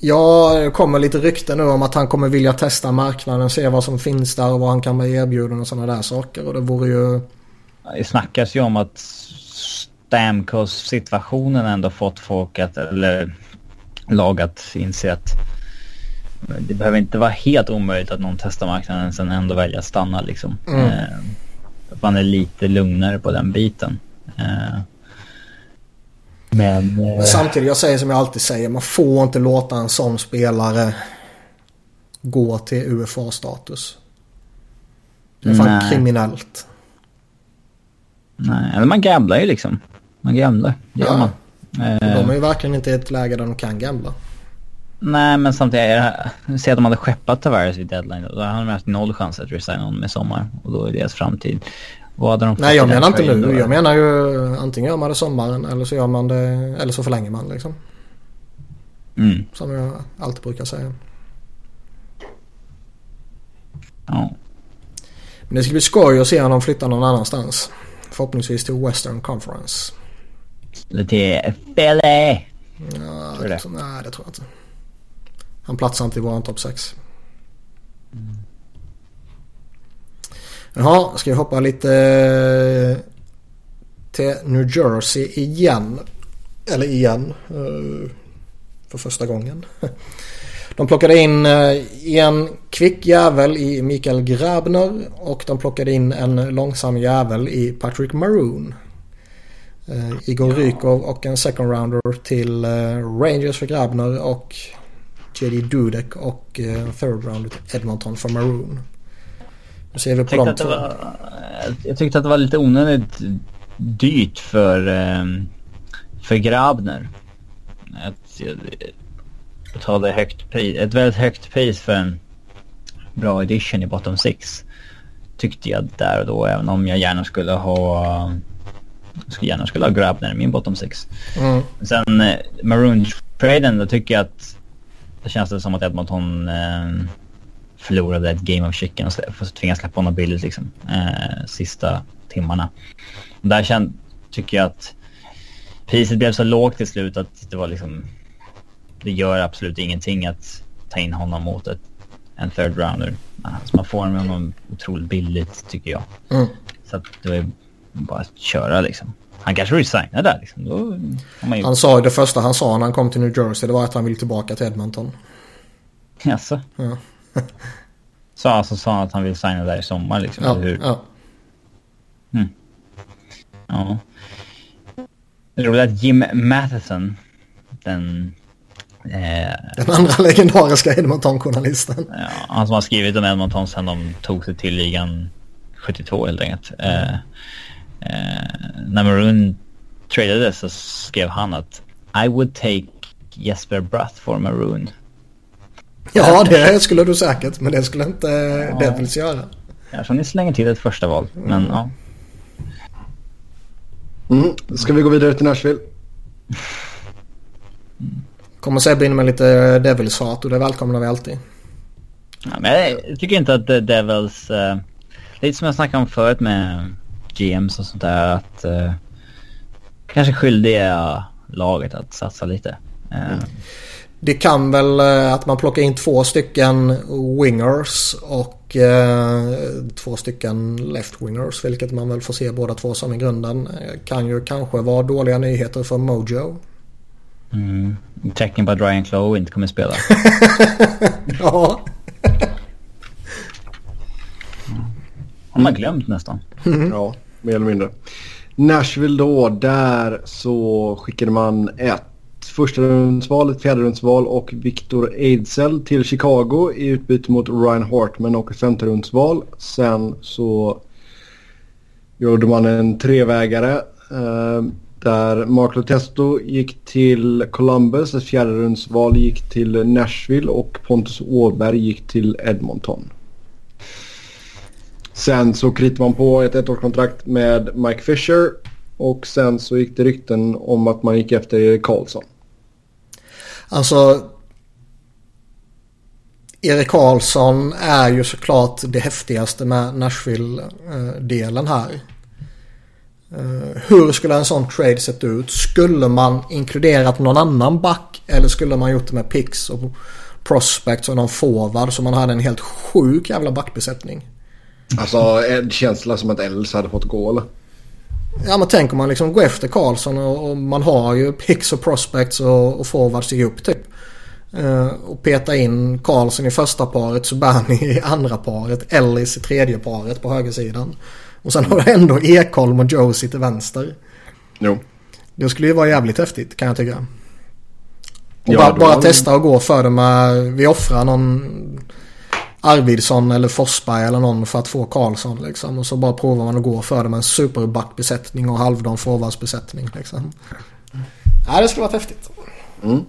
Ja, det kommer lite rykten nu om att han kommer vilja testa marknaden, se vad som finns där och vad han kan bli erbjuden och sådana där saker. Och det vore ju... Det snackas ju om att Stamkos-situationen ändå fått folk att, eller lag att inse att det behöver inte vara helt omöjligt att någon testar marknaden sen ändå välja att stanna liksom. Mm. Eh, att man är lite lugnare på den biten. Eh, men, Men samtidigt, jag säger som jag alltid säger. Man får inte låta en sån spelare gå till UFA-status. Det är fan Nej. kriminellt. Nej, eller man gamblar ju liksom. Man gamblar, det gör ja. man. De är ju verkligen inte i ett läge där de kan gambla. Nej, men samtidigt, säg att de hade skeppat Tavares vid deadline. Då hade de haft noll chans att resigna honom i sommar. Och då är deras framtid. Vad hade de Nej jag menar inte nu. Då? Jag menar ju antingen gör man det sommaren eller så gör man det eller så förlänger man liksom. Mm. Som jag alltid brukar säga. Ja. Men det ska bli skoj att se om de flyttar någon annanstans. Förhoppningsvis till Western Conference. Till Philly. Ja, tror det? Nej, det tror jag inte. Han platsar inte i våran topp 6. Mm. Jaha, ska vi hoppa lite eh, till New Jersey igen. Eller igen. Eh, för första gången. De plockade in eh, en kvick jävel i Mikael Grabner och de plockade in en långsam jävel i Patrick Maroon. Igor. Rykov och en second rounder till Rangers för Grabner och JD Dudek och third rounder till Edmonton för Maroon. Ser vi på de två? jag tyckte att det var lite onödigt dyrt för, ehm, för Grabner. Att betala högt pris, ett väldigt högt pris för en bra edition i bottom 6. Tyckte jag där och då även om jag gärna skulle ha skulle gärna skulle ha Grabner i min bottom 6. Mm. Sen eh, Maroon-traden då tycker jag att det känns det som att Edmonton eh, förlorade ett game of chicken och tvingades släppa honom billigt liksom. Eh, sista timmarna. Och där känd, tycker jag att priset blev så lågt till slut att det var liksom... Det gör absolut ingenting att ta in honom mot ett, en third rounder. Alltså man får honom otroligt billigt tycker jag. Mm. Så att det var bara att köra liksom. Han kanske resignar där liksom. Då han, han sa det första han sa när han kom till New Jersey det var att han ville tillbaka till Edmonton. Jaså? Ja. Så alltså sa han att han vill signa där i sommar liksom, ja, hur? Ja. Mm. Ja. Det är roligt att Jim Matheson, den... Eh, den andra legendariska Edmonton-journalisten. Ja, han som har skrivit om Edmonton sen de tog sig till ligan 72 helt enkelt. Mm. Eh, eh, när Maroon tradades så skrev han att I would take Jesper Bratt for Maroon. Ja, det skulle du säkert. Men det skulle inte ja. Devils göra. Kanske ni slänger till ett första val. Men mm. ja. Mm. Ska vi gå vidare till Nashville? Kommer Sebbe in med lite Devils-hat och det välkomnar vi alltid. Ja, men jag tycker inte att Devils... Uh, lite som jag snackade om förut med GMs och sånt där. Att uh, kanske skyldiga laget att satsa lite. Uh, mm. Det kan väl eh, att man plockar in två stycken wingers och eh, två stycken left-wingers. Vilket man väl får se båda två som i grunden. Eh, kan ju kanske vara dåliga nyheter för Mojo. Mm. Tecken på att Ryan Clough inte kommer spela. ja. Har man glömt nästan. Mm. Ja, mer eller mindre. Nashville då, där så skickade man ett första rundsval, ett fjärde rundsval och Victor Ejdsell till Chicago i utbyte mot Ryan Hartman och ett femte rundsval. Sen så gjorde man en trevägare eh, där Mark Lotesto gick till Columbus, ett fjärde rundsval gick till Nashville och Pontus Åberg gick till Edmonton. Sen så kritade man på ett ettårskontrakt med Mike Fisher och sen så gick det rykten om att man gick efter Erik Karlsson. Alltså Erik Karlsson är ju såklart det häftigaste med Nashville-delen här. Eh, hur skulle en sån trade sett ut? Skulle man inkluderat någon annan back eller skulle man gjort det med picks och prospects och någon forward så man hade en helt sjuk jävla backbesättning? Alltså en känsla som att Els hade fått gå eller? Ja men tänk om man liksom går efter Karlsson och, och man har ju picks och prospects och, och forwards i upp typ. Uh, och peta in Karlsson i första paret, Subani i andra paret, Ellis i tredje paret på högersidan. Och sen har du ändå Ekholm och Josie till vänster. Jo. Det skulle ju vara jävligt häftigt kan jag tycka. Och ja, bara, bara testa att gå för det med, vi offrar någon Arvidsson eller Forsberg eller någon för att få Karlsson liksom. Och så bara provar man att gå för det med en superbackbesättning och halvdan forwardsbesättning liksom. Ja, det skulle varit häftigt. Mm.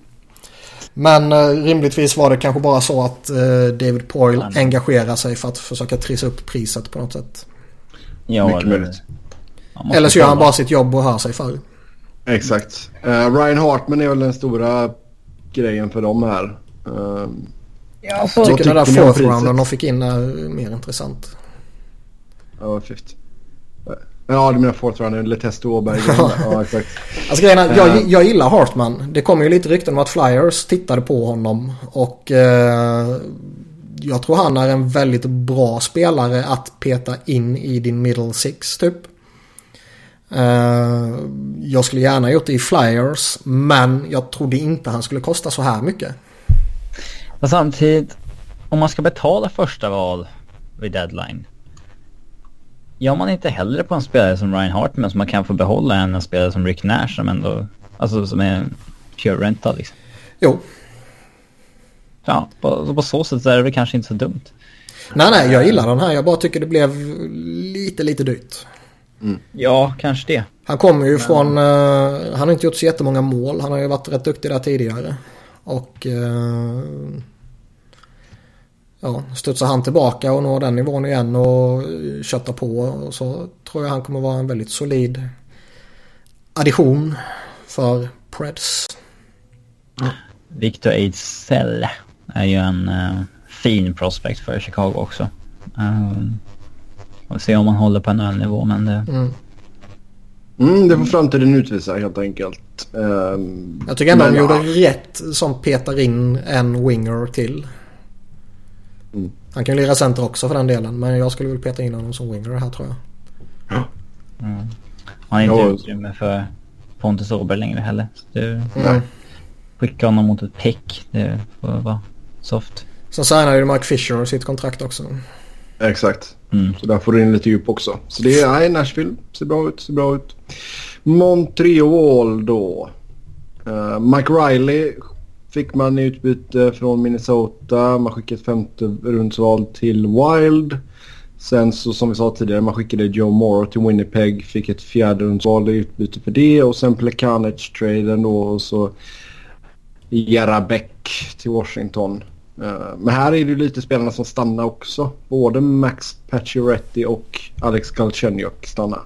Men eh, rimligtvis var det kanske bara så att eh, David Poyle engagerar sig för att försöka trissa upp priset på något sätt. Ja, Mycket möjligt. Eller så gör han bara sitt jobb och hör sig för. Exakt. Uh, Ryan Hartman är väl den stora grejen för dem här. Uh, jag tycker den där fourth rounden de fick in är mer intressant. Ja, fifth. Ja, du menar fourth rounder, Letesto Åberg. ja, exakt. Alltså grejen är, jag, jag gillar Hartman. Det kom ju lite rykten om att Flyers tittade på honom. Och eh, jag tror han är en väldigt bra spelare att peta in i din middle six typ. Uh, jag skulle gärna gjort det i Flyers men jag trodde inte han skulle kosta så här mycket. Och samtidigt, om man ska betala första val vid deadline. Gör man inte hellre på en spelare som Ryan Hartman som man kan få behålla än en spelare som Rick Nash som ändå, alltså som är pure rental liksom. Jo, ja, på, på så sätt är det kanske inte så dumt. Nej, nej, jag gillar den här. Jag bara tycker det blev lite, lite dyrt. Mm. Ja, kanske det. Han kommer ju Men... från, uh, han har inte gjort så jättemånga mål. Han har ju varit rätt duktig där tidigare. Och uh, ja, studsar han tillbaka och når den nivån igen och köttar på så tror jag han kommer vara en väldigt solid addition för Preds. Victor Ejdsell är ju en uh, fin prospect för Chicago också. Um, och se om man håller på en ölnivå men det... Mm. Mm, det får framtiden utvisa helt enkelt. Um, jag tycker ändå de gjorde ja. rätt som petar in en winger till. Mm. Han kan ju lira center också för den delen. Men jag skulle väl peta in honom som winger här tror jag. Ja. Mm. Han har inte utrymme för Pontus Åberg längre heller. Du mm. skicka honom mot ett pick. Det får vara soft. Sen signar ju Mike Fisher sitt kontrakt också. Exakt. Mm. Så där får du in lite djup också. Så det är, nej, Nashville ser bra ut, ser bra ut. Montreal då. Uh, Mike Riley fick man i utbyte från Minnesota. Man skickade ett femte rundsval till Wild. Sen så som vi sa tidigare, man skickade Joe Moore till Winnipeg. Fick ett fjärde rundsval i utbyte för det. Och sen Plekanec-traden då. Och så Jarabek till Washington. Eh, men här är det lite spelarna som stannar också. Både Max Pacioretty och Alex Galchenyuk stannar.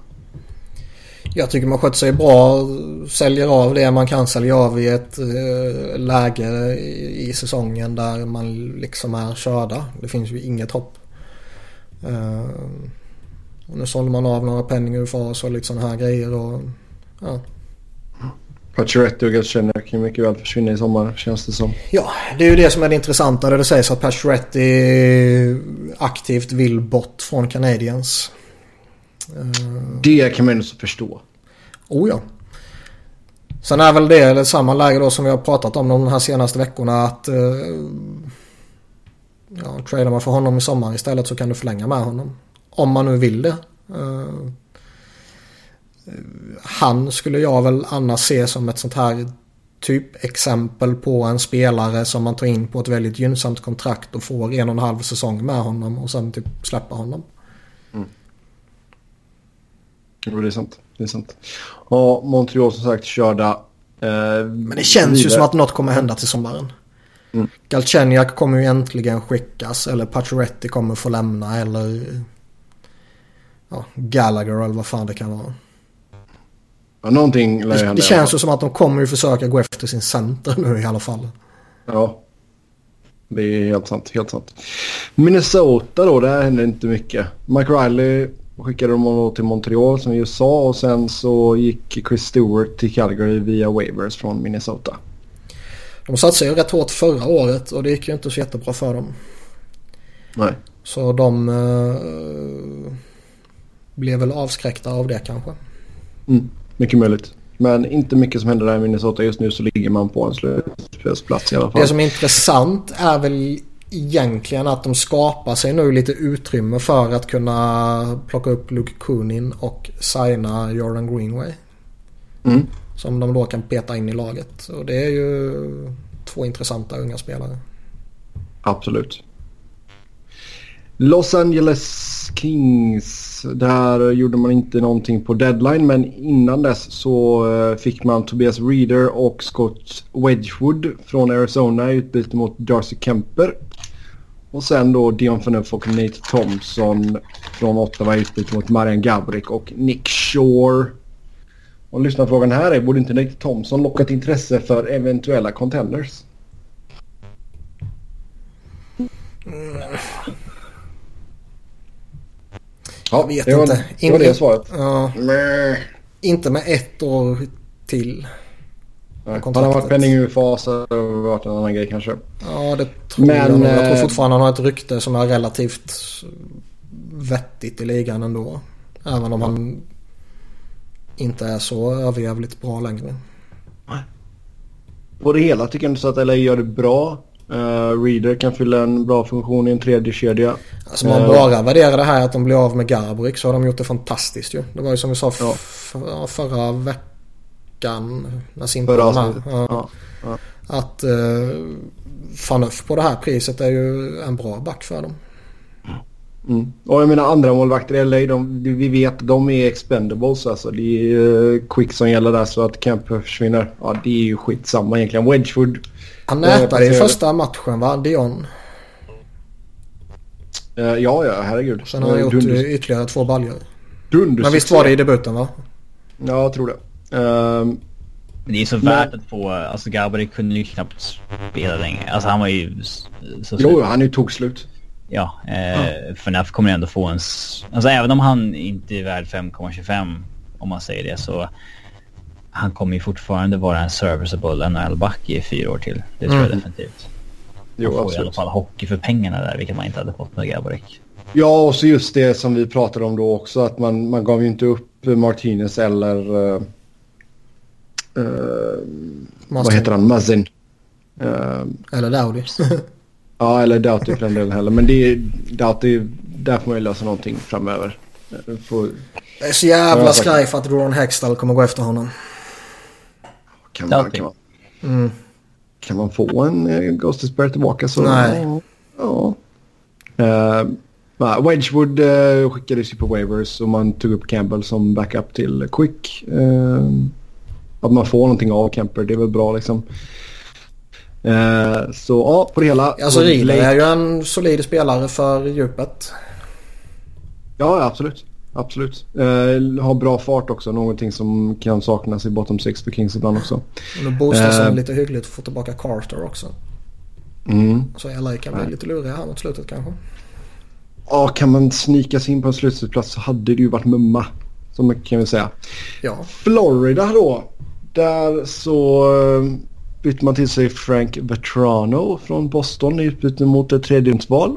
Jag tycker man sköter sig bra. Säljer av det man kan sälja av i ett uh, läge i, säsongen där man liksom är körda. Det finns ju inget hopp. Uh, och nu sålde man av några penningar UFA och lite sådana här grejer. Och, ja. Pacioretty och Galchenyuk kan mycket väl försvinna i sommar känns det som. Ja, det är ju det som är det intressanta där det sägs att Pacioretty aktivt vill bort från Canadiens. Det kan man ju förstå. Oh ja. Sen är väl det eller samma läge då som vi har pratat om de här senaste veckorna att uh, ja, tradar man för honom i sommar istället så kan du förlänga med honom. Om man nu vill det. Uh, han skulle jag väl annars se som ett sånt här typ exempel på en spelare som man tar in på ett väldigt gynnsamt kontrakt och får en och en halv säsong med honom och sen typ släppa honom. Mm. Jo, det är sant. Det är sant. Och Montreal som sagt körda. Eh, Men det känns vidare. ju som att något kommer hända till sommaren. Mm. Galchenyuk kommer ju äntligen skickas eller Pacioretty kommer få lämna eller ja, Gallagher eller vad fan det kan vara. Ja, någonting lär Det, det känns ju som att de kommer ju försöka gå efter sin center nu i alla fall. Ja. Det är helt sant, helt sant. Minnesota då, där händer inte mycket. Mike Riley skickade de till Montreal som vi sa och sen så gick Chris Stewart till Calgary via waivers från Minnesota. De satsade ju rätt hårt förra året och det gick ju inte så jättebra för dem. Nej. Så de uh, blev väl avskräckta av det kanske. Mm. Mycket möjligt. Men inte mycket som händer där i Minnesota just nu så ligger man på en slutspelsplats i alla fall. Det som är intressant är väl egentligen att de skapar sig nu lite utrymme för att kunna plocka upp Luke Kunin och signa Jordan Greenway. Mm. Som de då kan peta in i laget. Och det är ju två intressanta unga spelare. Absolut. Los Angeles Kings där gjorde man inte någonting på deadline men innan dess så eh, fick man Tobias Reader och Scott Wedgwood från Arizona i utbyte mot Darcy Kemper. Och sen då Dion Phaneuf och Nate Thompson från Ottawa utbyte mot Marian Gabrik och Nick Shore. Och lyssnarfrågan här är, borde inte Nate Thompson lockat intresse för eventuella contenders? Mm. Jag vet det var, inte. Det var det svaret. Ja. Inte med ett år till. Nej, han har varit penning UFA så det har varit en annan grej kanske. Ja det tror Men, jag nog. Jag tror eh, fortfarande han har ett rykte som är relativt vettigt i ligan ändå. Även om han inte är så överjävligt bra längre. På det hela tycker jag inte så att LA gör det bra. Uh, Reader kan fylla en bra funktion i en tredje kedja. Alltså man uh, bara värderar det här att de blir av med Garbrik så har de gjort det fantastiskt ju. Det var ju som vi sa ja. förra veckan. Simpa var med. Ja. Ja. Att uh, Fanöf på det här priset är ju en bra back för dem. Mm. Och jag menar andra målvakter i LA, de, vi vet de är expendables alltså. Det är uh, quick som gäller där så att Kemp försvinner. Ja det är ju skitsamma egentligen. Wedgwood. Han nätade i första matchen va? Dion? Uh, ja ja herregud. Sen har han gjort Dunders. ytterligare två baljor. Men visst var det i debuten va? Ja jag tror det. Uh, det är så värt men... att få, alltså Gabriel kunde ju knappt spela längre. Alltså han var ju så Jo, han är ju tog slut. Ja, eh, ja. FNF kommer ändå få en... Alltså även om han inte är värd 5,25 om man säger det så han kommer ju fortfarande vara en serviceable NHL-back i fyra år till. Det tror mm. jag definitivt. Jo, han får absolut. i alla fall hockey för pengarna där, vilket man inte hade fått med Gaborik. Ja, och så just det som vi pratade om då också, att man, man gav ju inte upp Martinez eller... Uh, vad heter han? Mazin. Uh, eller Dowdy. Ja, eller Doughty för den delen heller. Men det är, Doughty, där får man ju lösa någonting framöver. Får, jag är så jävla skraj för att Ron Hextall kommer gå efter honom. Kan man, kan man, mm. kan man få en uh, Ghost Spare tillbaka så... Nej. Ja. Uh, Wedgwood uh, skickades ju på waivers och man tog upp Campbell som backup till Quick. Uh, att man får någonting av Kemper, det är väl bra liksom. Eh, så ja, på det hela. Alltså Riley är ju en solid spelare för djupet. Ja, absolut. Absolut. Eh, har bra fart också. Någonting som kan saknas i bottom six för Kings ibland också. Och nu boostas eh, lite hyggligt att få tillbaka Carter också. Mm. Så LA kan bli lite luriga här mot slutet kanske. Ja, kan man snika sig in på en slutspelsplats så hade det ju varit mumma. Mycket kan vi säga. Ja. Florida då. Där så eh, bytte man till sig Frank Vetrano från Boston i utbyte mot ett tredjedelsval.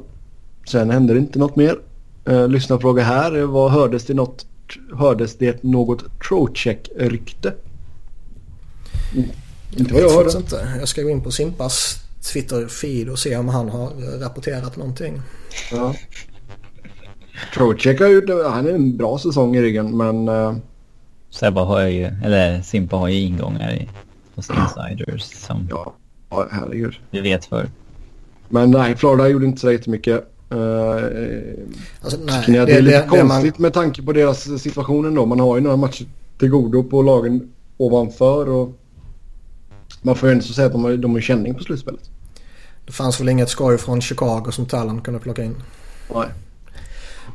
Sen hände det inte något mer. Eh, lyssnarfråga här. Vad hördes det något? Hördes det något Trocheck-rykte? Mm. Inte vad jag, jag hörde. Inte. Jag ska gå in på Simpas Twitter-feed och se om han har rapporterat någonting. Ja. Trocheck har gjort han är en bra säsong i ryggen men... Sebba har ju, eller Simpa har ju ingångar i hos insiders som ja, ja herregud. vi vet för. Men nej, Florida gjorde inte så jättemycket. Uh, alltså, nej, det, det, är lite det, konstigt man... med tanke på deras situation ändå. Man har ju några matcher till godo på lagen ovanför och man får ju ändå säga att de har, de har känning på slutspelet. Det fanns väl inget skoj från Chicago som Talon kunde plocka in. Nej.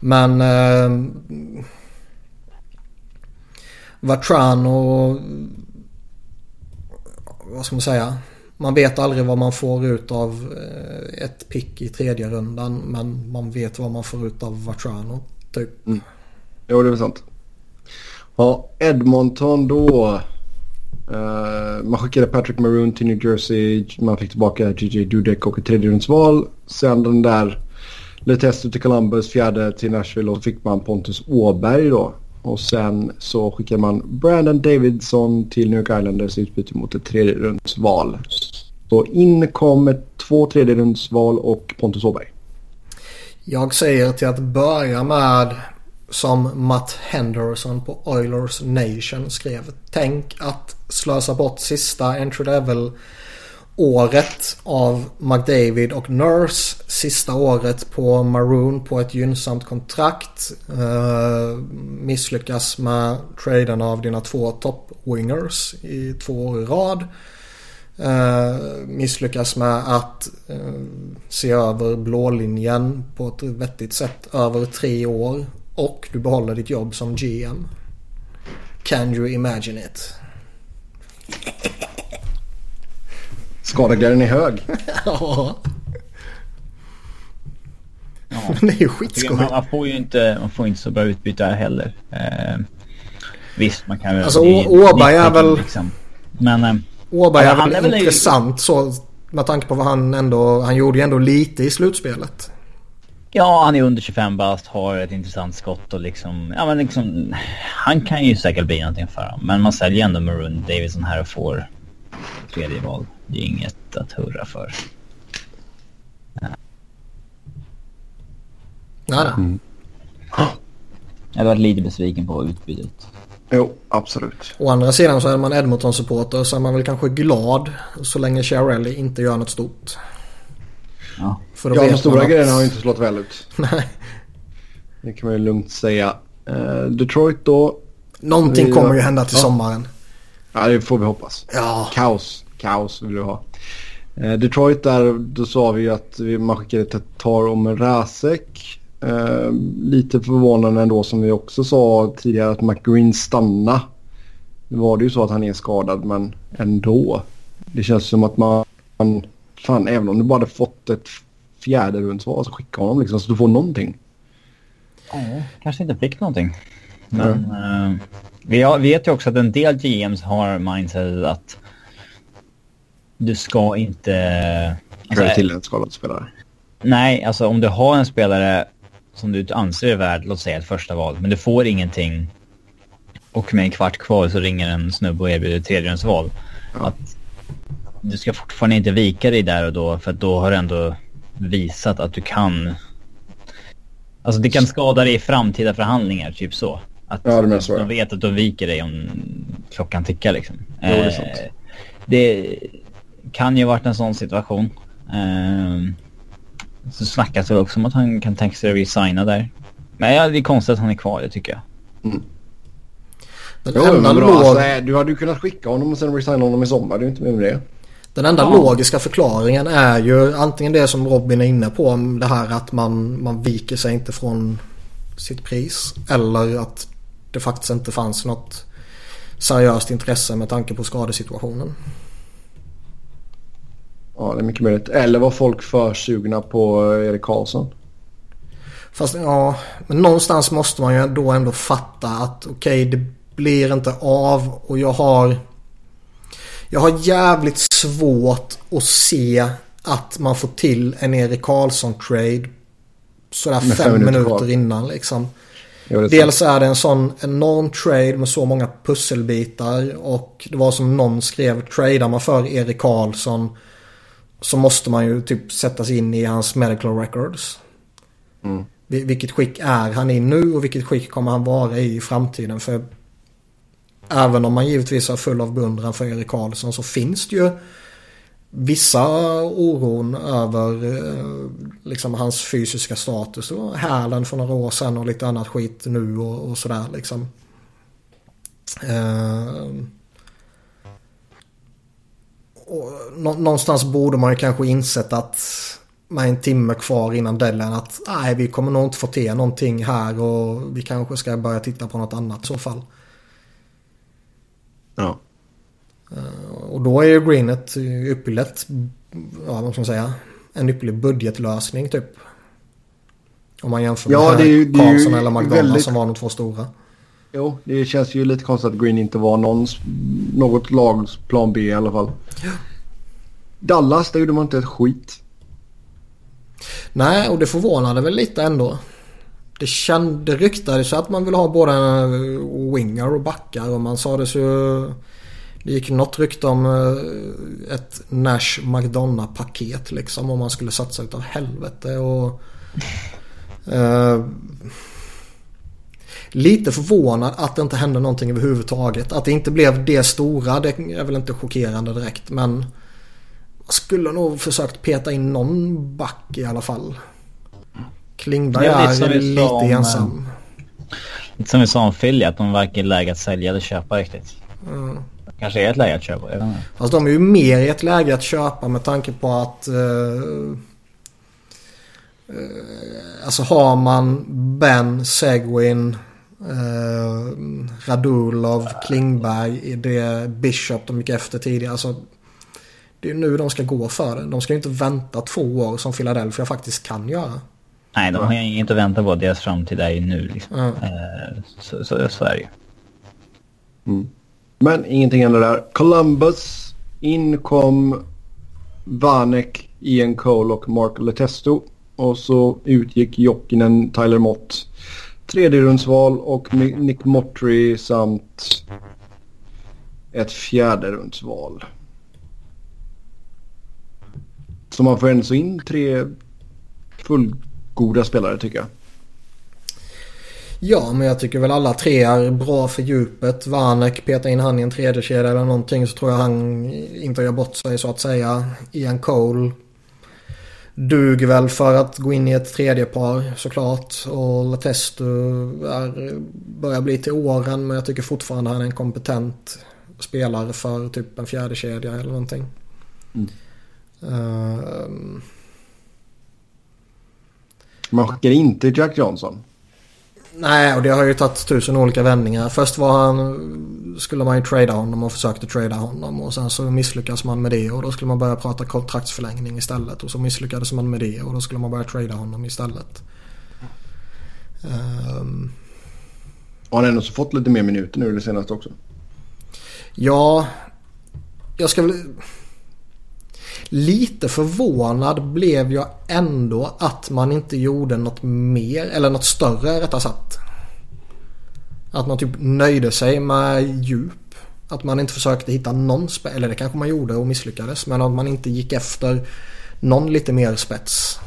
Men uh, Vatrano och vad ska man säga? Man vet aldrig vad man får ut av eh, ett pick i tredje rundan. Men man vet vad man får ut av Vatrano. Typ. Mm. Jo, det är sant. Ja, Edmonton då. Uh, man skickade Patrick Maroon till New Jersey. Man fick tillbaka JJ Dudek och ett tredjerumsval. Sen den där Letesto till Columbus, fjärde till Nashville och så fick man Pontus Åberg då. Och sen så skickar man Brandon Davidson till New York Islanders i utbyte mot ett tredjerumsval. Så in kommer ett två tredjerumsval och Pontus Åberg. Jag säger till att börja med som Matt Henderson på Oilers Nation skrev. Tänk att slösa bort sista entry level året av McDavid och Nurse. Sista året på Maroon på ett gynnsamt kontrakt. Eh, misslyckas med traden av dina två top wingers i två år i rad. Eh, misslyckas med att eh, se över blålinjen på ett vettigt sätt över tre år. Och du behåller ditt jobb som GM. Can you imagine it? Skadeglädjen är hög. ja. Ja. det är ju skitskoj. Man, man, får ju inte, man får inte så bra utbyte här heller. Eh, visst, man kan väl... Alltså Åberg är väl... Liksom. Men... Eh, Åberg är väl är intressant ju... så med tanke på vad han ändå... Han gjorde ju ändå lite i slutspelet. Ja, han är under 25 bast, har ett intressant skott och liksom... Ja, men liksom... Han kan ju säkert bli någonting för honom. Men man säljer ändå Maroon Davidson här och får tredje val. Det är inget att hurra för. Nej, nej. Mm. Jag varit lite besviken på utbytet. Jo, absolut. Å andra sidan så är man Edmonton-supporter så är man väl kanske glad så länge Chiarelli inte gör något stort. Ja, För ja de stora att... grejerna har ju inte slått väl ut. Nej. Det kan man ju lugnt säga. Uh, Detroit då. Någonting vi... kommer ju hända till ja. sommaren. Ja, det får vi hoppas. Ja. Kaos. Kaos vill vi ha. Uh, Detroit där, då sa vi ju att man skickade Tatar och Mrazek. Eh, lite förvånande ändå som vi också sa tidigare att McGreen stanna. Nu var det ju så att han är skadad men ändå. Det känns som att man... Fan, även om du bara hade fått ett fjärde rundsvar så skicka honom liksom så du får någonting. Ja, kanske inte fick någonting. Men mm. uh, vi har, vet ju också att en del GMs har mindset att du ska inte... Alltså, till en skadad spelare. Nej, alltså om du har en spelare som du anser är värd, låt säga ett första val, men du får ingenting och med en kvart kvar så ringer en snubbe och erbjuder tredjedelsval. Ja. Att du ska fortfarande inte vika dig där och då för att då har du ändå visat att du kan. Alltså det kan skada dig i framtida förhandlingar, typ så. Att ja, det så. de vet att du viker dig om klockan tickar liksom. Jo, det, är sant. Eh, det kan ju varit en sån situation. Eh, så snackas det också om att han kan tänka sig att resigna där. Men ja, det är konstigt att han är kvar, det tycker jag. Mm. Den jo, enda bra. Låg... Alltså, du hade ju kunnat skicka honom och sen resigna honom i sommar. Det är inte mer med det. Den enda ja. logiska förklaringen är ju antingen det som Robin är inne på. Om det här att man, man viker sig inte från sitt pris. Eller att det faktiskt inte fanns något seriöst intresse med tanke på skadesituationen. Ja, det är mycket möjligt. Eller var folk för sugna på eh, Erik Karlsson? Fast ja, men någonstans måste man ju då ändå fatta att okej, okay, det blir inte av och jag har... Jag har jävligt svårt att se att man får till en Erik Karlsson-trade sådär fem, fem minuter, minuter innan liksom. Jo, är Dels är det en sån enorm trade med så många pusselbitar och det var som någon skrev, tradar man för Erik Karlsson så måste man ju typ sätta sig in i hans medical records. Mm. Vilket skick är han i nu och vilket skick kommer han vara i i framtiden? För även om man givetvis är full av beundran för Erik Karlsson så finns det ju vissa oron över eh, liksom hans fysiska status och hälen för några år sedan och lite annat skit nu och, och sådär liksom. Uh, någonstans borde man ju kanske insett att med en timme kvar innan deadline att nej vi kommer nog inte få till någonting här och vi kanske ska börja titta på något annat i så fall. Ja. Eh, och då är ju Green ett ypperligt, ja vad ska man säga, en ypperlig budgetlösning typ. Om man jämför ja, med det Karlsson eller McDonalds väldigt... som var de två stora. Jo, det känns ju lite konstigt att Green inte var någon, något lags plan B i alla fall. Ja. Dallas, där gjorde man inte ett skit. Nej, och det förvånade väl lite ändå. Det, känd, det ryktades att man ville ha både eh, wingar och backar och man sades det. Det gick något rykte om eh, ett Nash McDonough-paket liksom om man skulle satsa utav helvete och... Eh, lite förvånad att det inte hände någonting överhuvudtaget. Att det inte blev det stora, det är väl inte chockerande direkt men... Skulle nog försökt peta in någon back i alla fall. Klingberg är lite, lite om, ensam. Eh, lite som vi sa om Philly, att de verkar läge att sälja eller köpa riktigt. Mm. kanske är ett läge att köpa. Fast de är ju mer i ett läge att köpa med tanke på att... Uh, alltså har man Ben, Segwin, uh, Radulov, Klingberg, det Bishop de gick efter tidigare. Alltså, det är nu de ska gå för det. De ska ju inte vänta två år som Philadelphia faktiskt kan göra. Nej, de har ju att vänta på. Deras framtid är ju nu. Liksom. Mm. Så, så, så är det ju. Mm. Men ingenting händer där. Columbus inkom Vanek, Ian Cole och Mark Letesto. Och så utgick Jokinen, Tyler Mott, Tredjerundsval och Nick Mottry samt ett fjärderundsval. Så man får ändå in tre fullgoda spelare tycker jag. Ja, men jag tycker väl alla tre är bra för djupet. Vanek petar in han i en tredje kedja eller någonting så tror jag han inte gör bort sig så att säga. Ian Cole duger väl för att gå in i ett tredje par såklart. Och Letesto är, börjar bli till åren men jag tycker fortfarande han är en kompetent spelare för typ en fjärde kedja eller någonting. Mm. Uh, Man skickar inte Jack Johnson. Nej, och det har ju tagit tusen olika vändningar. Först var han, skulle man ju trada honom och försökte trada honom. Och sen så misslyckas man med det och då skulle man börja prata kontraktsförlängning istället. Och så misslyckades man med det och då skulle man börja trada honom istället. Um... Har han ändå fått lite mer minuter nu det senaste också? Ja, jag ska väl... Lite förvånad blev jag ändå att man inte gjorde något mer, eller något större rättare sagt. Att man typ nöjde sig med djup. Att man inte försökte hitta någon spets, eller det kanske man gjorde och misslyckades. Men att man inte gick efter någon lite mer spets.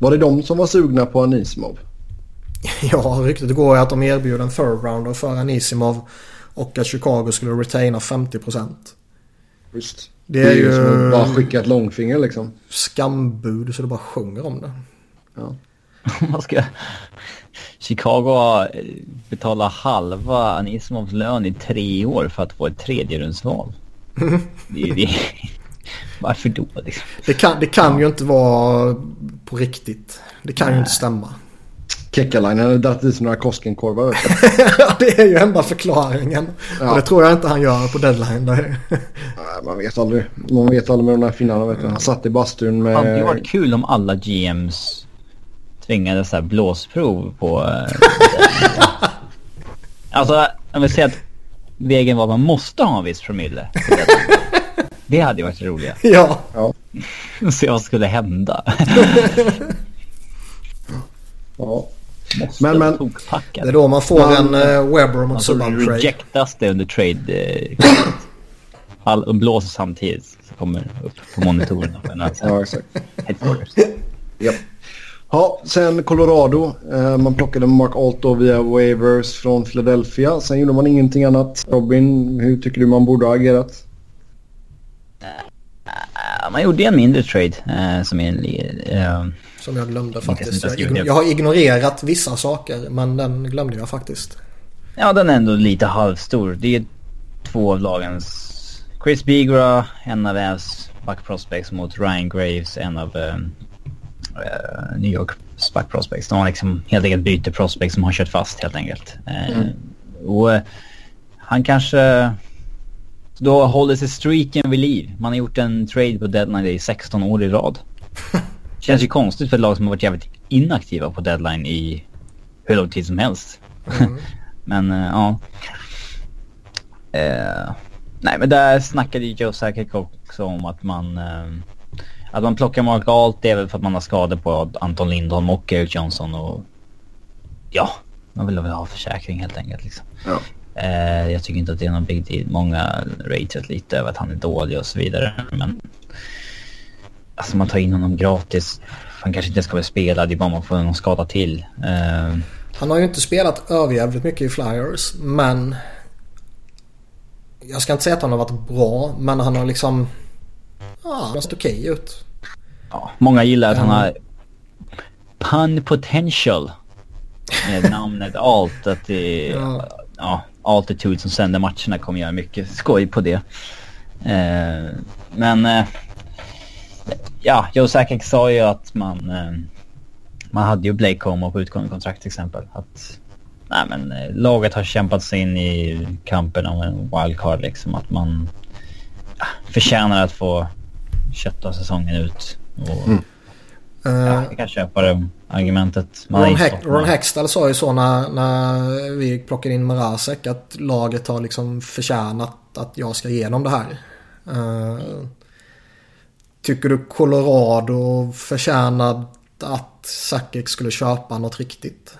Var det de som var sugna på Anisimov? ja, ryktet går att de erbjuder en third rounder för Anisimov och att Chicago skulle retaina 50%. Just. Det är, det är ju... Som att bara skicka ett långfinger liksom. Skambud så det bara sjunger om det. Ja. Man ska... Chicago betala halva Anissimovs lön i tre år för att få ett tredje rundsval. det, det, varför då liksom? Det kan, det kan ja. ju inte vara på riktigt. Det kan Nej. ju inte stämma. Kekkalainen hade dragit i sig några Koskenkorvar. ja, det är ju enda förklaringen. Ja. Och det tror jag inte han gör på deadline. Där. Man vet aldrig. Man vet aldrig med de här finnarna. Han satt i bastun med... Det hade varit kul om alla GMs tvingades så här blåsprov på... Eh, alltså, jag vill säga att vägen var att man måste ha en viss promille. Det hade ju varit roligt. Ja. ja. Se vad skulle hända. ja. Måste men, men, Det är då man får men, en uh, Webber mot Subban trade. rejectas det under trade. Uh, och blåser samtidigt. Så kommer upp på monitorerna. ja, exakt. Yep. Ja, sen Colorado. Eh, man plockade Mark Alto via waivers från Philadelphia. Sen gjorde man ingenting annat. Robin, hur tycker du man borde ha agerat? Uh, man gjorde en mindre trade uh, som är en... Som jag glömde faktiskt. Jag, jag, har ignorerat vissa saker men den glömde jag faktiskt. Ja, den är ändå lite halvstor. Det är två av lagens... Chris Bigra, en av Avs back prospects mot Ryan Graves, en av uh, New York back prospects. De har liksom helt enkelt byter prospects som har kört fast helt enkelt. Uh, mm. Och uh, han kanske... Då håller sig streaken vid liv. Man har gjort en trade på deadline i 16 år i rad. Känns ju konstigt för ett lag som har varit jävligt inaktiva på deadline i hur lång tid som helst. Mm. men uh, ja. Uh, nej men där snackade ju Joe Sakic också om att man... Uh, att man plockar Mark Alt det är väl för att man har skador på Anton Lindholm och Eric Johnson och... Ja, man vill väl ha försäkring helt enkelt liksom. Ja. jag tycker inte att det är någon big deal. Många rateat lite över att han är dålig och så vidare. Men Alltså man tar in honom gratis. Han kanske inte ska väl spela, det är bara man får någon skada till. Uh... Han har ju inte spelat överjävligt mycket i Flyers, men... Jag ska inte säga att han har varit bra, men han har liksom... Ja, han sett okej okay ut. Ja, många gillar att han har pun potential. Med namnet Alt. Att det, ja. ja, Altitude som sänder matcherna kommer göra mycket skoj på det. Eh, men eh, ja, Joe Sakic sa ju att man, eh, man hade ju Blake Como på utgående kontrakt till exempel. Att nej, men, eh, laget har kämpat sig in i kampen om en wildcard liksom. Att man ja, förtjänar att få kötta säsongen ut. Och, mm. Ja, eh, jag kan köpa det argumentet. Ron, Heck, Ron Hextall sa ju så när, när vi plockade in Marasek att laget har liksom förtjänat att jag ska ge dem det här. Uh, tycker du Colorado förtjänade att Sakic skulle köpa något riktigt?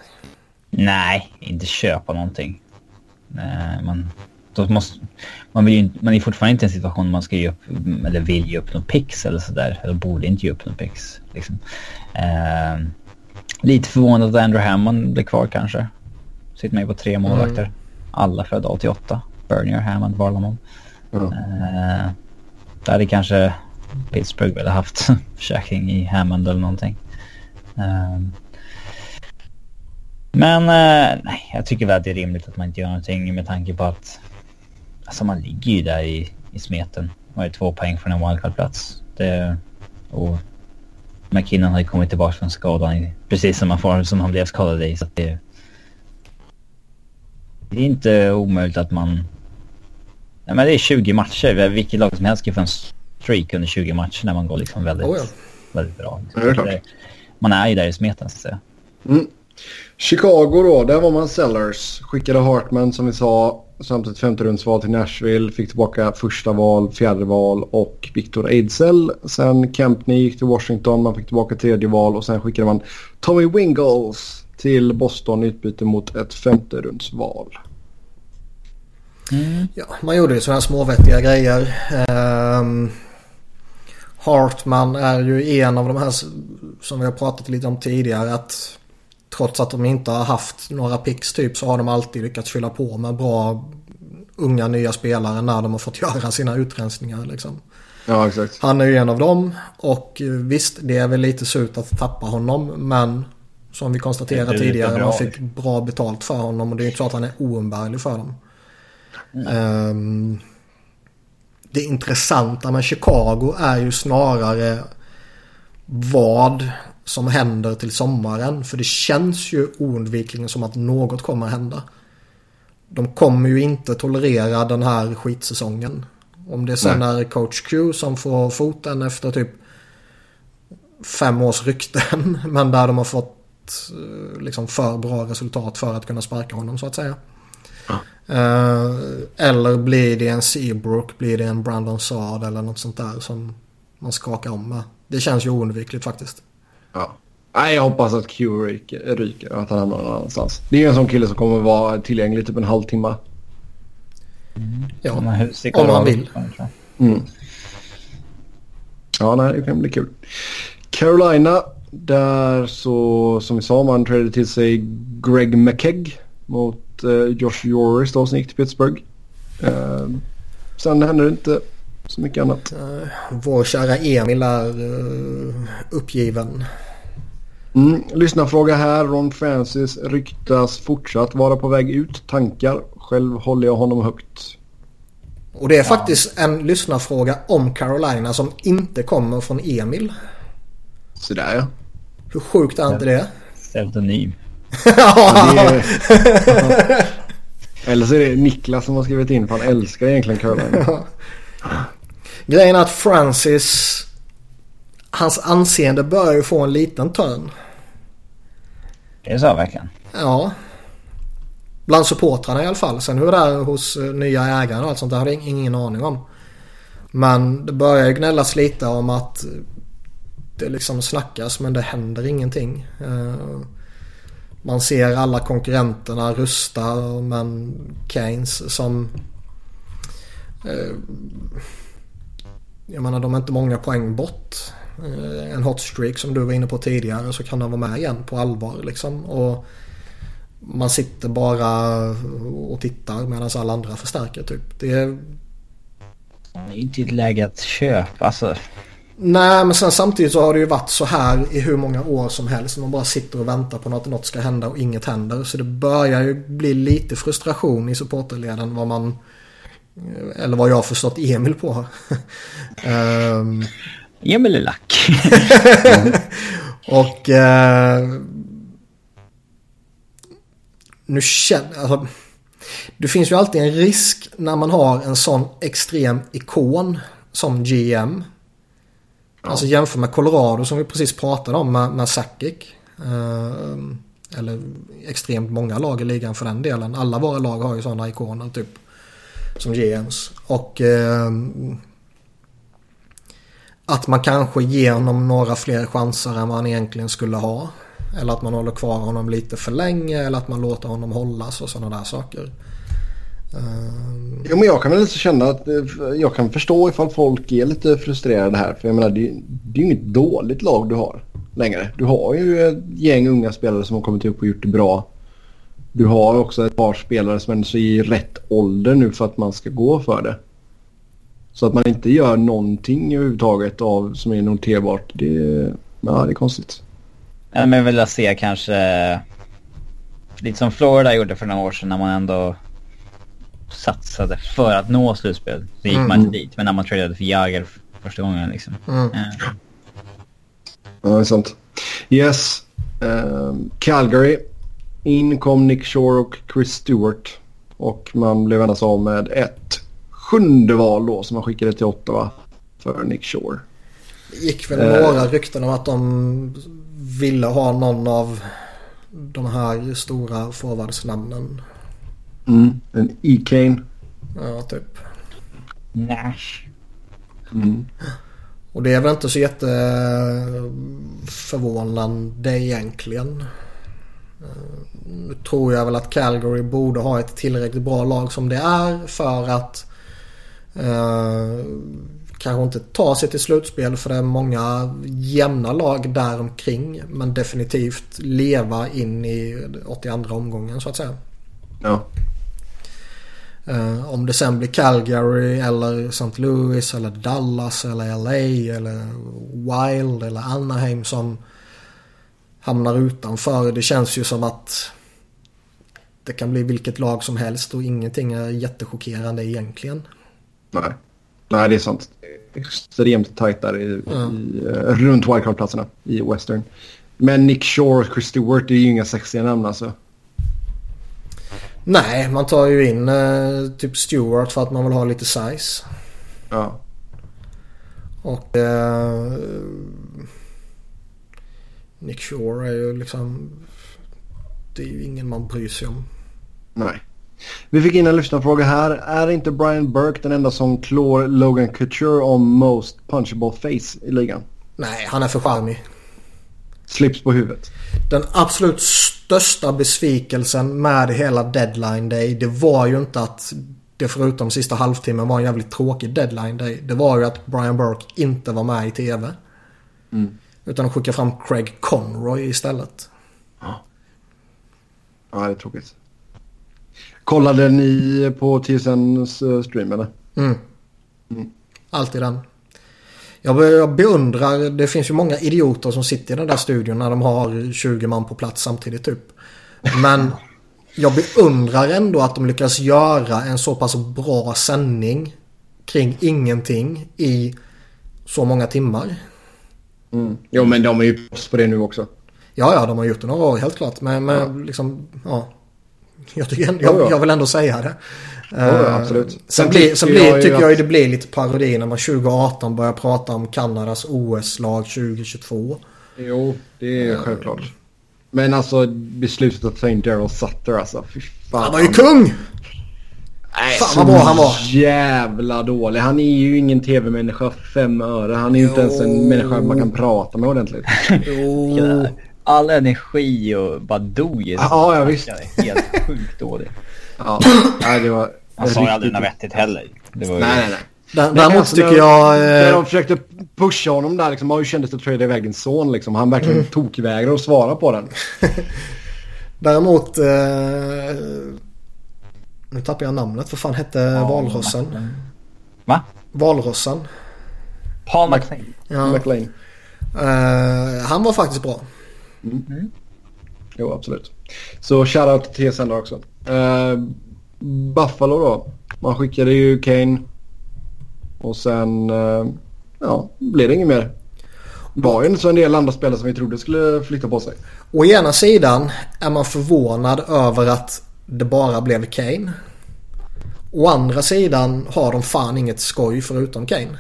Nej, inte köpa någonting. Uh, man, då måste, man, vill ju, man är fortfarande inte i en situation där man ska ge upp, eller vill ge upp någon pix eller sådär. Eller borde inte ge upp någon pix. Liksom. Uh, lite förvånad att Andrew Hammond blir kvar kanske. Sitter med på tre målvakter. Mm. Alla födda 88. Bernier, Hammond, Varlamon. Mm. Uh, där hade kanske Pittsburgh väl haft försäkring i Hammond eller någonting. Um, men uh, nej, jag tycker väl att det är rimligt att man inte gör någonting med tanke på att Alltså man ligger ju där i, i smeten. Man har ju två poäng från en wildcard-plats. och McKinnon har ju kommit tillbaka från skadan precis som, form som han blev skadad i. Så det, det är inte omöjligt att man... Nej, men det är 20 matcher. Vilket lag som helst kan få en streak under 20 matcher när man går liksom väldigt, oh ja. väldigt bra. Ja, är man är ju där i smeten så att säga. Mm. Chicago då, där var man sellers. Skickade Hartman som vi sa samt ett femte rundsval till Nashville. Fick tillbaka första val, fjärde val och Victor Ejdsell. Sen Kempney gick till Washington, man fick tillbaka tredje val och sen skickade man Tommy Wingles till Boston i utbyte mot ett femte rundsval. Mm. Ja, man gjorde ju sådana småvettiga grejer. Um, Hartman är ju en av de här som vi har pratat lite om tidigare att trots att de inte har haft några picks typ så har de alltid lyckats fylla på med bra unga nya spelare när de har fått göra sina utrensningar. Liksom. Ja, exakt. Han är ju en av dem och visst det är väl lite surt att tappa honom men som vi konstaterade tidigare man fick bra betalt för honom och det är ju inte så att han är oumbärlig för dem. Mm. Um, det intressanta med Chicago är ju snarare vad som händer till sommaren. För det känns ju oundvikligen som att något kommer hända. De kommer ju inte tolerera den här skitsäsongen. Om det sen Nej. är coach Q som får foten efter typ fem års rykten. Men där de har fått eh, liksom för bra resultat för att kunna sparka honom så att säga. Uh, eller blir det en Seabrook, blir det en Brandon Saad eller något sånt där som man skakar om med. Det känns ju oundvikligt faktiskt. Ja. Nej, jag hoppas att Q ryker, och att han hamnar någon annanstans. Det är en sån kille som kommer vara tillgänglig typ en halvtimme. Mm. Ja, om han vill. Mm. Ja, nej, det kan bli kul. Carolina, där så som vi sa man trädde till sig Greg McKegg mot uh, Josh Joris då som gick till Pittsburgh. Uh, sen hände det inte så mycket annat. Uh, vår kära Emil är uh, uppgiven. Mm, lyssnarfråga här. Ron Francis ryktas fortsatt vara på väg ut. Tankar? Själv håller jag honom högt. Och det är ja. faktiskt en lyssnarfråga om Carolina som inte kommer från Emil. Sådär ja. Hur sjukt är inte det? Pseudonym. Ja. Eller så är det Niklas som har skrivit in för han älskar egentligen Carolina. Grejen är att Francis, hans anseende börjar ju få en liten törn. Är det så verkligen? Ja. Bland supportrarna i alla fall. Sen hur det är hos eh, nya ägare och allt sånt där har jag ingen aning om. Men det börjar ju gnällas lite om att det liksom snackas men det händer ingenting. Man ser alla konkurrenterna rusta men Keynes som eh, jag menar de är inte många poäng bort. Eh, en hot streak som du var inne på tidigare så kan de vara med igen på allvar liksom. Och man sitter bara och tittar medan alla andra förstärker typ. Det är... Det är inte ett läge att köpa. Alltså, Nej men sen samtidigt så har det ju varit så här i hur många år som helst. Man bara sitter och väntar på att något ska hända och inget händer. Så det börjar ju bli lite frustration i supporterleden vad man... Eller vad jag har förstått Emil på. um, Emil är lack. och... Uh, nu känner... Alltså, det finns ju alltid en risk när man har en sån extrem ikon som GM. Ja. Alltså jämför med Colorado som vi precis pratade om med, med Sakic. Eh, eller extremt många lag i ligan för den delen. Alla våra lag har ju sådana ikoner typ. Som GMs. Och eh, att man kanske ger honom några fler chanser än vad han egentligen skulle ha. Eller att man håller kvar honom lite för länge eller att man låter honom hållas och sådana där saker. Um... Jo men jag kan väl lite känna att eh, jag kan förstå ifall folk är lite frustrerade här. För jag menar det, det är ju inget dåligt lag du har längre. Du har ju ett gäng unga spelare som har kommit upp och gjort det bra. Du har också ett par spelare som är i rätt ålder nu för att man ska gå för det. Så att man inte gör någonting överhuvudtaget av som är noterbart. Det, ja, det är konstigt. Ja, men jag vill se kanske lite som Florida gjorde för några år sedan när man ändå satsade för att nå slutspel. Så gick mm. man inte dit. Men när man tradade för Jagr första gången liksom. Mm. Ja. ja, det är sant. Yes. Um, Calgary. In kom Nick Shore och Chris Stewart. Och man blev endast av med ett sjunde val då som man skickade till Ottawa för Nick Shore. Det gick väl några uh, rykten om att de ville ha någon av de här stora forwardsnamnen. Mm, en E-Kane. Ja, typ. Nash. Mm. Och det är väl inte så jätteförvånande egentligen. Nu tror jag väl att Calgary borde ha ett tillräckligt bra lag som det är för att eh, kanske inte ta sig till slutspel för det är många jämna lag där omkring Men definitivt leva in i 82 omgången så att säga. Ja. Uh, om det sen blir Calgary eller St. Louis eller Dallas eller LA eller Wild eller Anaheim som hamnar utanför. Det känns ju som att det kan bli vilket lag som helst och ingenting är jättechockerande egentligen. Nej, Nej det är sant. Extremt tajt där i, ja. i, uh, runt wildcard-platserna i Western. Men Nick Shore och Chris Stewart det är ju inga sexiga namn alltså. Nej, man tar ju in eh, typ Stewart för att man vill ha lite size. Ja. Och eh, Nick Shore är ju liksom... Det är ju ingen man bryr sig om. Nej. Vi fick in en lyssnarfråga här. Är inte Brian Burke den enda som klår Logan Couture om most punchable face i ligan? Nej, han är för charmig. Slips på huvudet. Den absolut största besvikelsen med hela deadline day det var ju inte att det förutom sista halvtimmen var en jävligt tråkig deadline day. Det var ju att Brian Burke inte var med i tv. Mm. Utan skicka fram Craig Conroy istället. Ja. Ja, det är tråkigt. Kollade ni på TSNs eh, stream eller? Mm. mm. Alltid den. Jag beundrar, det finns ju många idioter som sitter i den där studion när de har 20 man på plats samtidigt typ. Men jag beundrar ändå att de lyckas göra en så pass bra sändning kring ingenting i så många timmar. Mm. Jo men de är ju på det nu också. Ja, ja, de har gjort det några år helt klart. Men, men ja. liksom, ja. Jag, tycker, jag, jag vill ändå säga det. Ja, eh, absolut. Sen, sen, blir, sen blir, jag tycker jag ju det blir lite parodi när man 2018 börjar prata om Kanadas OS-lag 2022. Jo, det är uh, självklart. Men alltså beslutet att ta in Daryl Sutter alltså. Fy fan. Han var ju kung! Nej, fan vad bra han var. jävla dålig. Han är ju ingen tv-människa fem öre. Han är ju inte ens en människa man kan prata med ordentligt. jo. All energi och bara dog i Ja, ja visst. Helt sjukt dålig. Ja, nej, det var... Han sa ju aldrig något vettigt heller. Det var ju... Nej, nej, nej. Däremot alltså, tycker jag... Eh... När de försökte pusha honom där liksom, hur kändes det att trada iväg din son liksom? Han verkligen mm. tokvägrade att svara på den. Däremot... Eh... Nu tappar jag namnet. Vad fan hette ja, valrossen? Va? Valrossen. Paul McLean. Ja. McLean. Uh, han var faktiskt bra. Mm. Mm. Jo, absolut. Så shoutout till TSN också. Uh, Buffalo då. Man skickade ju Kane. Och sen uh, ja, blev det inget mer. Var ju inte så en del andra spelare som vi trodde skulle flytta på sig. Å ena sidan är man förvånad över att det bara blev Kane. Å andra sidan har de fan inget skoj förutom Kane.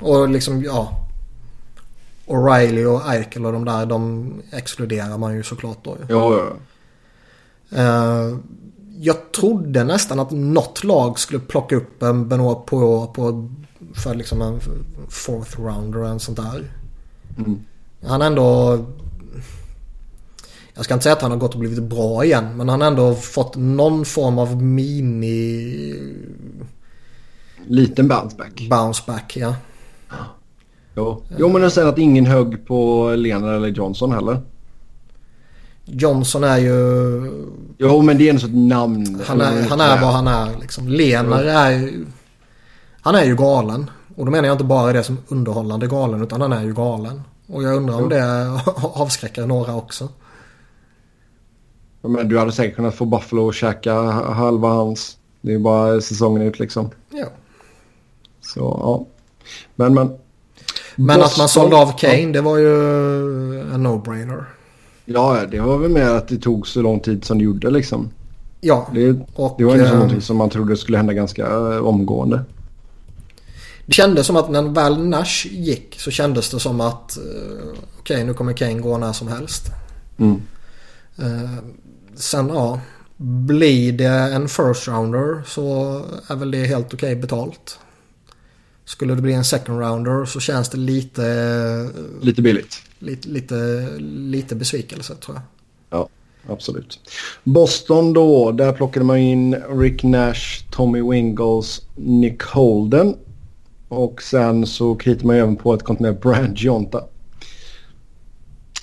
Och liksom ja. O'Reilly och Eichel och de där de exkluderar man ju såklart då. Ja, ja. Uh, jag trodde nästan att något lag skulle plocka upp en Benoit på, på för liksom en fourth rounder och en sånt där. Mm. Han ändå... Jag ska inte säga att han har gått och blivit bra igen. Men han har ändå fått någon form av mini... Liten bounce back. Bounce back, ja. Jo, jo men sen att ingen högg på Lena eller Johnson heller. Johnson är ju... Jo men det är en sorts namn. Han är, han är vad han är liksom. Lenar är ju... Han är ju galen. Och då menar jag inte bara det som underhållande galen utan han är ju galen. Och jag undrar om det avskräcker några också. Men du hade säkert kunnat få Buffalo att käka halva hans. Det är ju bara säsongen ut liksom. Ja. Så ja. Men men. Men Boston, att man sålde av Kane det var ju en no-brainer. Ja, det var väl mer att det tog så lång tid som det gjorde liksom. Ja. Det, och, det var ju äh, någonting som man trodde skulle hända ganska äh, omgående. Det kändes som att när väl Nash gick så kändes det som att uh, okej okay, nu kommer Kane gå när som helst. Mm. Sen ja, blir det en first rounder så är väl det helt okej okay betalt. Skulle det bli en second rounder så känns det lite... Lite billigt. Lite, lite, lite besvikelse tror jag. Ja, absolut. Boston då, där plockade man in Rick Nash, Tommy Wingles, Nick Holden. Och sen så kritar man även på ett med Brand Jonta.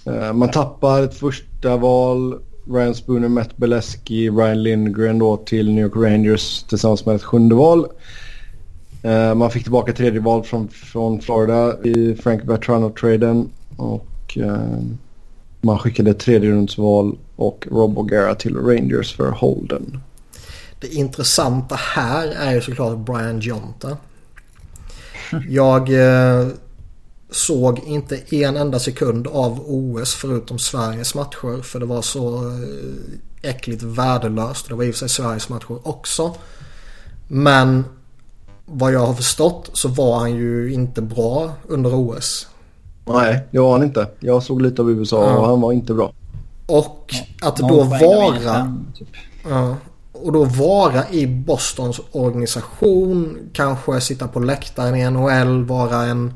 Eh, man tappar ett första val. Ryan Spooner, Matt Beleski, Ryan Lindgren då till New York Rangers tillsammans med ett sjunde val. Eh, man fick tillbaka tredje val från, från Florida i Frank Bertrano-traden. Och uh, man skickade tredje rundsval och Rob O'Gara till Rangers för Holden. Det intressanta här är ju såklart Brian Jonta. Jag eh, såg inte en enda sekund av OS förutom Sveriges matcher. För det var så eh, äckligt värdelöst. Det var i och för sig Sveriges matcher också. Men vad jag har förstått så var han ju inte bra under OS. Nej, det var han inte. Jag såg lite av USA ja. och han var inte bra. Och att då vara... Typ. Ja, och då vara i Bostons organisation, kanske sitta på läktaren i NHL, vara en,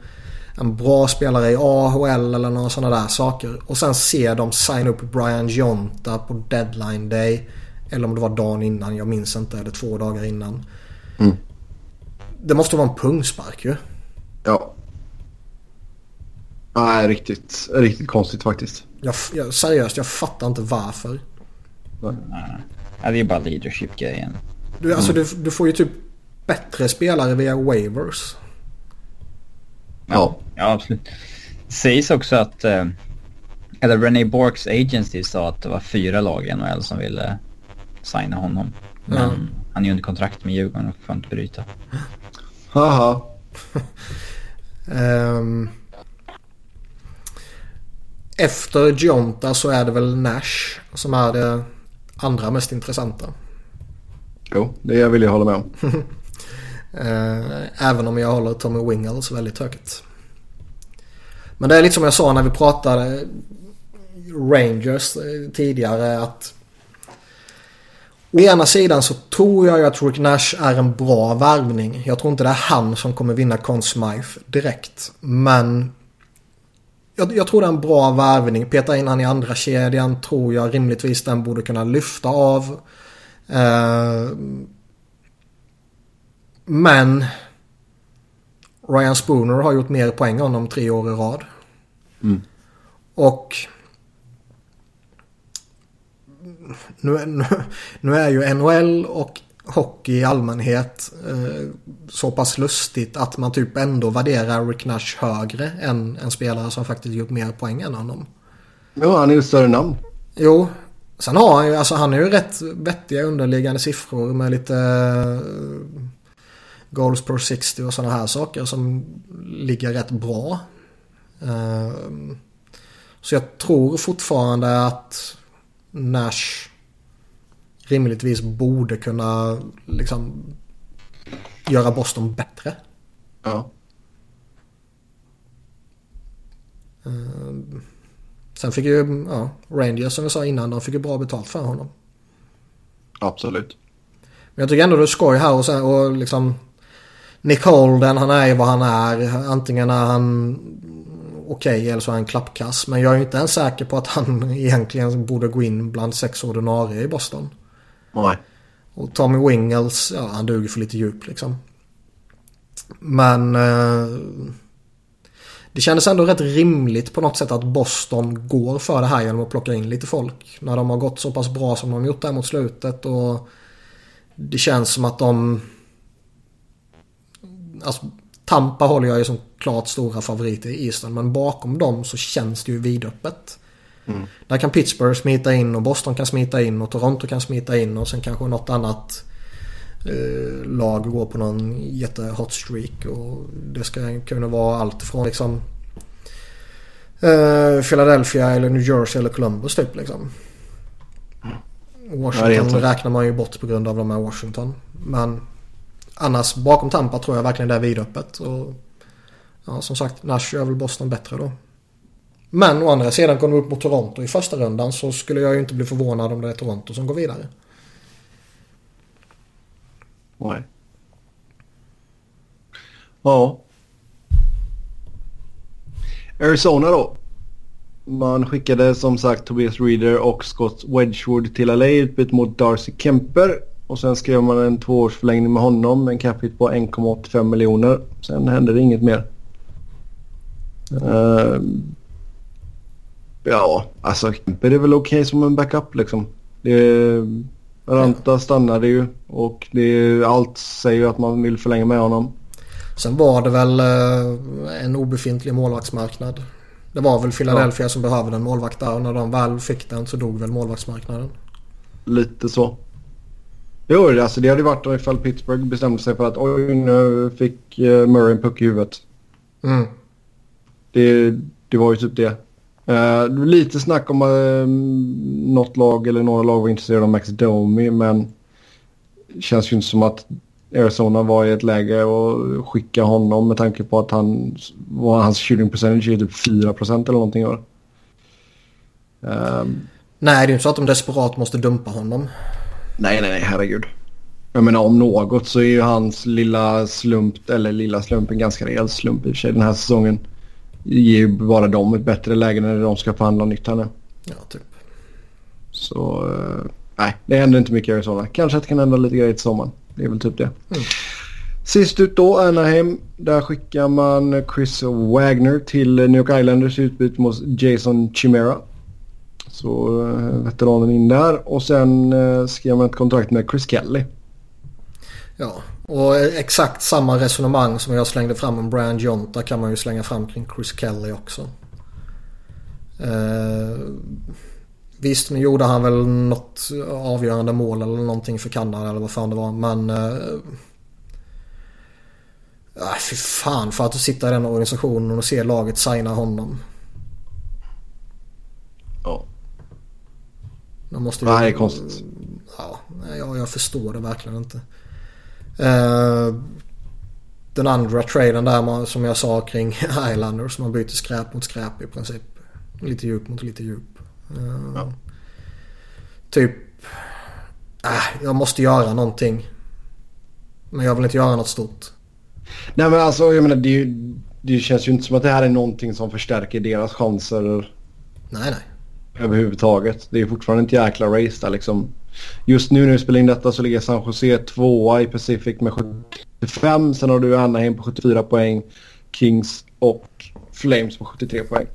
en bra spelare i AHL eller några sådana där saker. Och sen se dem signa upp Brian Jonta på deadline day. Eller om det var dagen innan, jag minns inte, eller två dagar innan. Mm. Det måste vara en pungspark ju. Ja. Nej, riktigt, riktigt konstigt faktiskt. Jag, jag, seriöst, jag fattar inte varför. Nej. Ja, det är bara leadership-grejen. Du, alltså, mm. du, du får ju typ bättre spelare via waivers. Ja, ja absolut. Det sägs också att... Eh, eller René Borks agency sa att det var fyra lag i NHL som ville signa honom. Men mm. han är ju under kontrakt med Djurgården och får inte bryta. Haha. um, efter Jonta så är det väl Nash som är det andra mest intressanta. Jo, det vill jag hålla med om. Eh, även om jag håller Tommy Wingles väldigt högt. Men det är lite som jag sa när vi pratade Rangers eh, tidigare att Å ena sidan så tror jag att Rick Nash är en bra värvning. Jag tror inte det är han som kommer vinna Conn Smythe direkt. Men jag, jag, tror det är en bra värvning. Peta in han i andra kedjan tror jag rimligtvis den borde kunna lyfta av. Eh, men Ryan Spooner har gjort mer poäng än honom tre år i rad. Mm. Och nu, nu, nu, är ju NHL och hockey i allmänhet eh, så pass lustigt att man typ ändå värderar Rick Nash högre än en spelare som faktiskt gjort mer poäng än honom. Jo, han är ju större namn. Jo, sen har han ju, alltså han är ju rätt vettiga underliggande siffror med lite uh, goals per 60 och sådana här saker som ligger rätt bra. Uh, så jag tror fortfarande att Nash rimligtvis borde kunna liksom göra Boston bättre. Ja. Uh, sen fick ju ja, Rangers som vi sa innan, de fick ju bra betalt för honom. Absolut. Men jag tycker ändå det är skoj här och, sen, och liksom Nick Holden, han är ju vad han är. Antingen är han okej okay, eller så är han klappkass. Men jag är inte ens säker på att han egentligen borde gå in bland sex ordinarie i Boston. Nej. Och Tommy Wingles, ja han duger för lite djup liksom. Men eh, det kändes ändå rätt rimligt på något sätt att Boston går för det här genom att plocka in lite folk. När de har gått så pass bra som de gjort där mot slutet och det känns som att de... Alltså, Tampa håller jag ju som klart stora favoriter i Eastern men bakom dem så känns det ju vidöppet. Mm. Där kan Pittsburgh smita in och Boston kan smita in och Toronto kan smita in och sen kanske något annat eh, lag går på någon jättehot streak. Och det ska kunna vara allt från liksom eh, Philadelphia eller New Jersey eller Columbus typ liksom. Washington räknar man ju bort på grund av de här Washington. Men annars bakom Tampa tror jag verkligen det är vidöppet. Och ja, som sagt, Nash gör väl Boston bättre då. Men å andra sidan kommer de upp mot Toronto i första rundan så skulle jag ju inte bli förvånad om det är Toronto som går vidare. Nej. Ja. Arizona då. Man skickade som sagt Tobias Reader och Scott Wedgwood till LA utbytt mot Darcy Kemper. Och sen skrev man en tvåårsförlängning med honom. med En capita på 1,85 miljoner. Sen hände det inget mer. Uh, Ja, alltså Kemper är väl okej okay som en backup liksom. Det Ranta stannade ju och det allt säger ju att man vill förlänga med honom. Sen var det väl eh, en obefintlig målvaktsmarknad. Det var väl Philadelphia ja. som behövde en målvakt där och när de väl fick den så dog väl målvaktsmarknaden. Lite så. Jo, alltså det hade varit ifall Pittsburgh bestämde sig för att oj nu fick eh, Murray en puck i huvudet. Mm. Det, det var ju typ det. Uh, lite snack om uh, något lag eller några lag var intresserade av Max Domi men det känns ju inte som att Arizona var i ett läge att skicka honom med tanke på att han var hans shooting percentage är typ 4 eller någonting. Uh, nej, det är inte så att de desperat måste dumpa honom. Nej, nej, nej, herregud. Jag menar om något så är ju hans lilla slump, eller lilla slump, en ganska rejäl slump i och för sig den här säsongen ger ju bara dem ett bättre läge när de ska förhandla nytt här nu. Ja, typ. Så uh, nej, det händer inte mycket i Arizona. Kanske att det kan hända lite grejer till sommaren. Det är väl typ det. Mm. Sist ut då, Anaheim. Där skickar man Chris Wagner till New York Islanders utbyte mot Jason Chimera. Så uh, veteranen in där. Och sen uh, skrev man ett kontrakt med Chris Kelly. Ja, och exakt samma resonemang som jag slängde fram om Brian Jonta kan man ju slänga fram kring Chris Kelly också. Eh, visst, nu gjorde han väl något avgörande mål eller någonting för Kanada eller vad fan det var. Men... Eh, äh, fy fan för att sitta i den organisationen och se laget signa honom. Ja. De måste ju, det är konstigt. Ja, jag, jag förstår det verkligen inte. Uh, den andra traden där som jag sa kring Islanders. Man byter skräp mot skräp i princip. Lite djup mot lite djup. Uh, ja. Typ. Äh, jag måste göra någonting. Men jag vill inte göra något stort. Nej men alltså jag menar det, det känns ju inte som att det här är någonting som förstärker deras chanser. Nej nej. Överhuvudtaget. Det är fortfarande inte jäkla race där liksom. Just nu när vi spelar in detta så ligger San Jose tvåa i Pacific med 75. Sen har du Anaheim på 74 poäng. Kings och Flames på 73 poäng.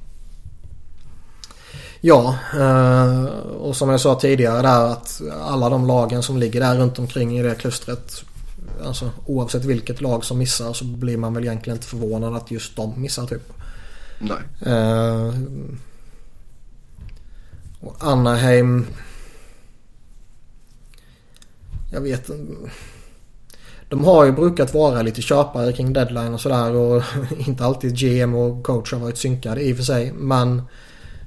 Ja, eh, och som jag sa tidigare där att alla de lagen som ligger där runt omkring i det klustret. Alltså oavsett vilket lag som missar så blir man väl egentligen inte förvånad att just de missar typ. Nej. Uh, och Anaheim. Jag vet inte. De har ju brukat vara lite köpare kring deadline och sådär och inte alltid GM och coach har varit synkade i och för sig. Men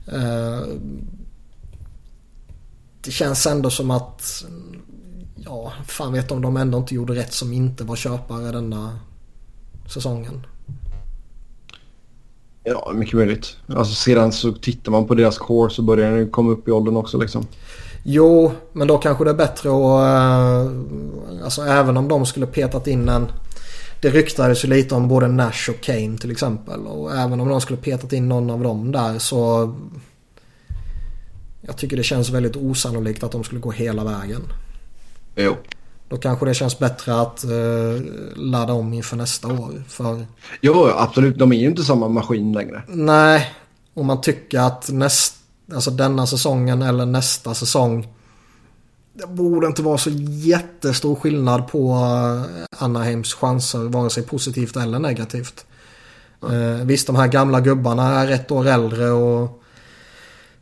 eh, det känns ändå som att ja, fan vet om de ändå inte gjorde rätt som inte var köpare denna säsongen. Ja, mycket möjligt. Alltså sedan så tittar man på deras core så börjar den komma upp i åldern också liksom. Jo, men då kanske det är bättre att... Äh, alltså även om de skulle petat in en... Det ryktades ju lite om både Nash och Kane till exempel. Och även om de skulle petat in någon av dem där så... Jag tycker det känns väldigt osannolikt att de skulle gå hela vägen. Jo. Då kanske det känns bättre att uh, ladda om inför nästa år. För... Jo, absolut. De är ju inte samma maskin längre. Nej, och man tycker att näst, alltså denna säsongen eller nästa säsong. Det borde inte vara så jättestor skillnad på eh, Anaheims chanser, vare sig positivt eller negativt. Mm. Visst, de här gamla gubbarna är ett år äldre och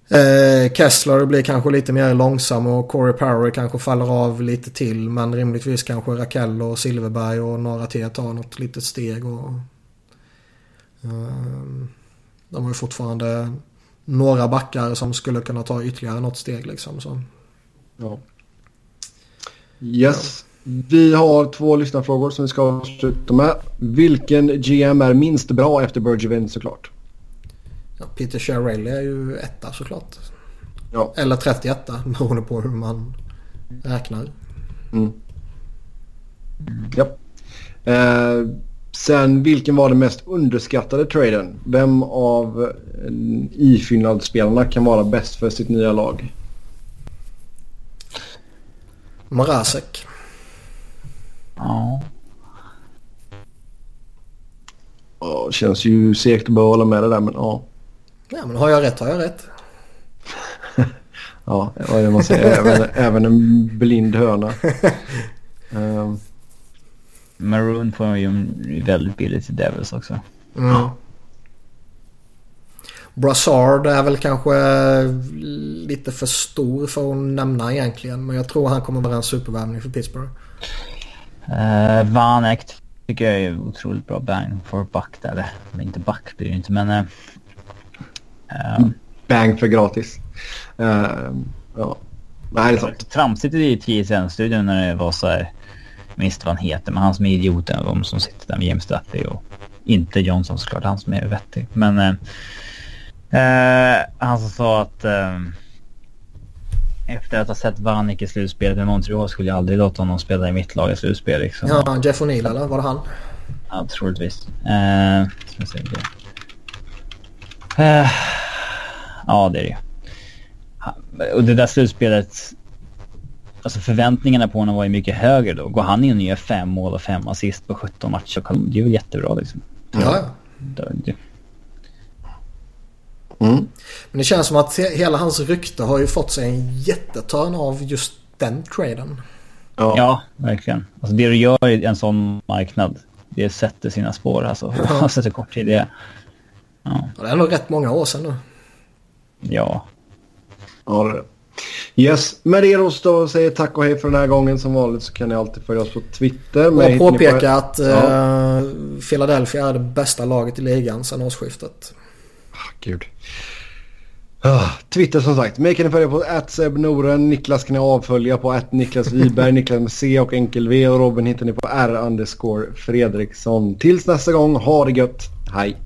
Eh, Kessler blir kanske lite mer långsam och Corey Power kanske faller av lite till. Men rimligtvis kanske Rakell och Silverberg och några till tar något litet steg. Och, eh, de har ju fortfarande några backar som skulle kunna ta ytterligare något steg liksom. Så. Ja. Yes. Ja. Vi har två lyssnarfrågor som vi ska avsluta med. Vilken GM är minst bra efter Bergevin såklart? Ja, Peter Chiarelli är ju etta såklart. Ja. Eller 31 beroende på hur man räknar. Mm. Ja. Eh, sen vilken var den mest underskattade traden? Vem av eh, ifyllnadsspelarna kan vara bäst för sitt nya lag? Marasek. Ja. Ja, känns ju segt att behöva hålla med det där men ja. Ja men har jag rätt har jag rätt. ja, vad är det man säger? även, även en blind höna. um. Maroon får ju väldigt billigt till Devils också. Mm. Brassard är väl kanske lite för stor för att nämna egentligen. Men jag tror han kommer vara en supervärvning för Pittsburgh. Uh, Vanek tycker jag är otroligt bra bang för back där. Eller inte back blir det inte men... Uh, Uh, Bang för gratis. Uh, ja. Nej, det är sant. Tramsigt i TSN-studion när det var så här. Minst vad han heter, men han som är idioten. De som sitter där med James Duffy och inte Johnson såklart. Han som är vettig. Men uh, han som sa att efter att ha sett Vanik i slutspelet med Montreal skulle jag aldrig låta honom spela i mitt lag i slutspel. Liksom. Ja, Jeff O'Neill eller var det han? Ja, troligtvis. Det. Uh, ja, det är det Och det där slutspelet... Alltså förväntningarna på honom var ju mycket högre då. Går han in och gör fem mål och fem assist på 17 matcher, det är väl jättebra liksom. Ja, ja. Mm. Men det känns som att hela hans rykte har ju fått sig en jättetörn av just den traden. Ja, ja verkligen. Alltså det du gör i en sån marknad, det sätter sina spår alltså. Ja. sätter kort tid det. Ja. Det är nog rätt många år sedan nu. Ja. Ja, det är det. Yes, med det då säger tack och hej för den här gången. Som vanligt så kan ni alltid följa oss på Twitter. Och påpeka på... att ja. uh, Philadelphia är det bästa laget i ligan sedan årsskiftet. Ah, gud. Ah, Twitter som sagt. Mig kan ni följa på Noren. Niklas kan ni avfölja på Niklas Wiberg. Niklas med C och enkel V. Och Robin hittar ni på R Fredriksson. Tills nästa gång, ha det gött. Hej!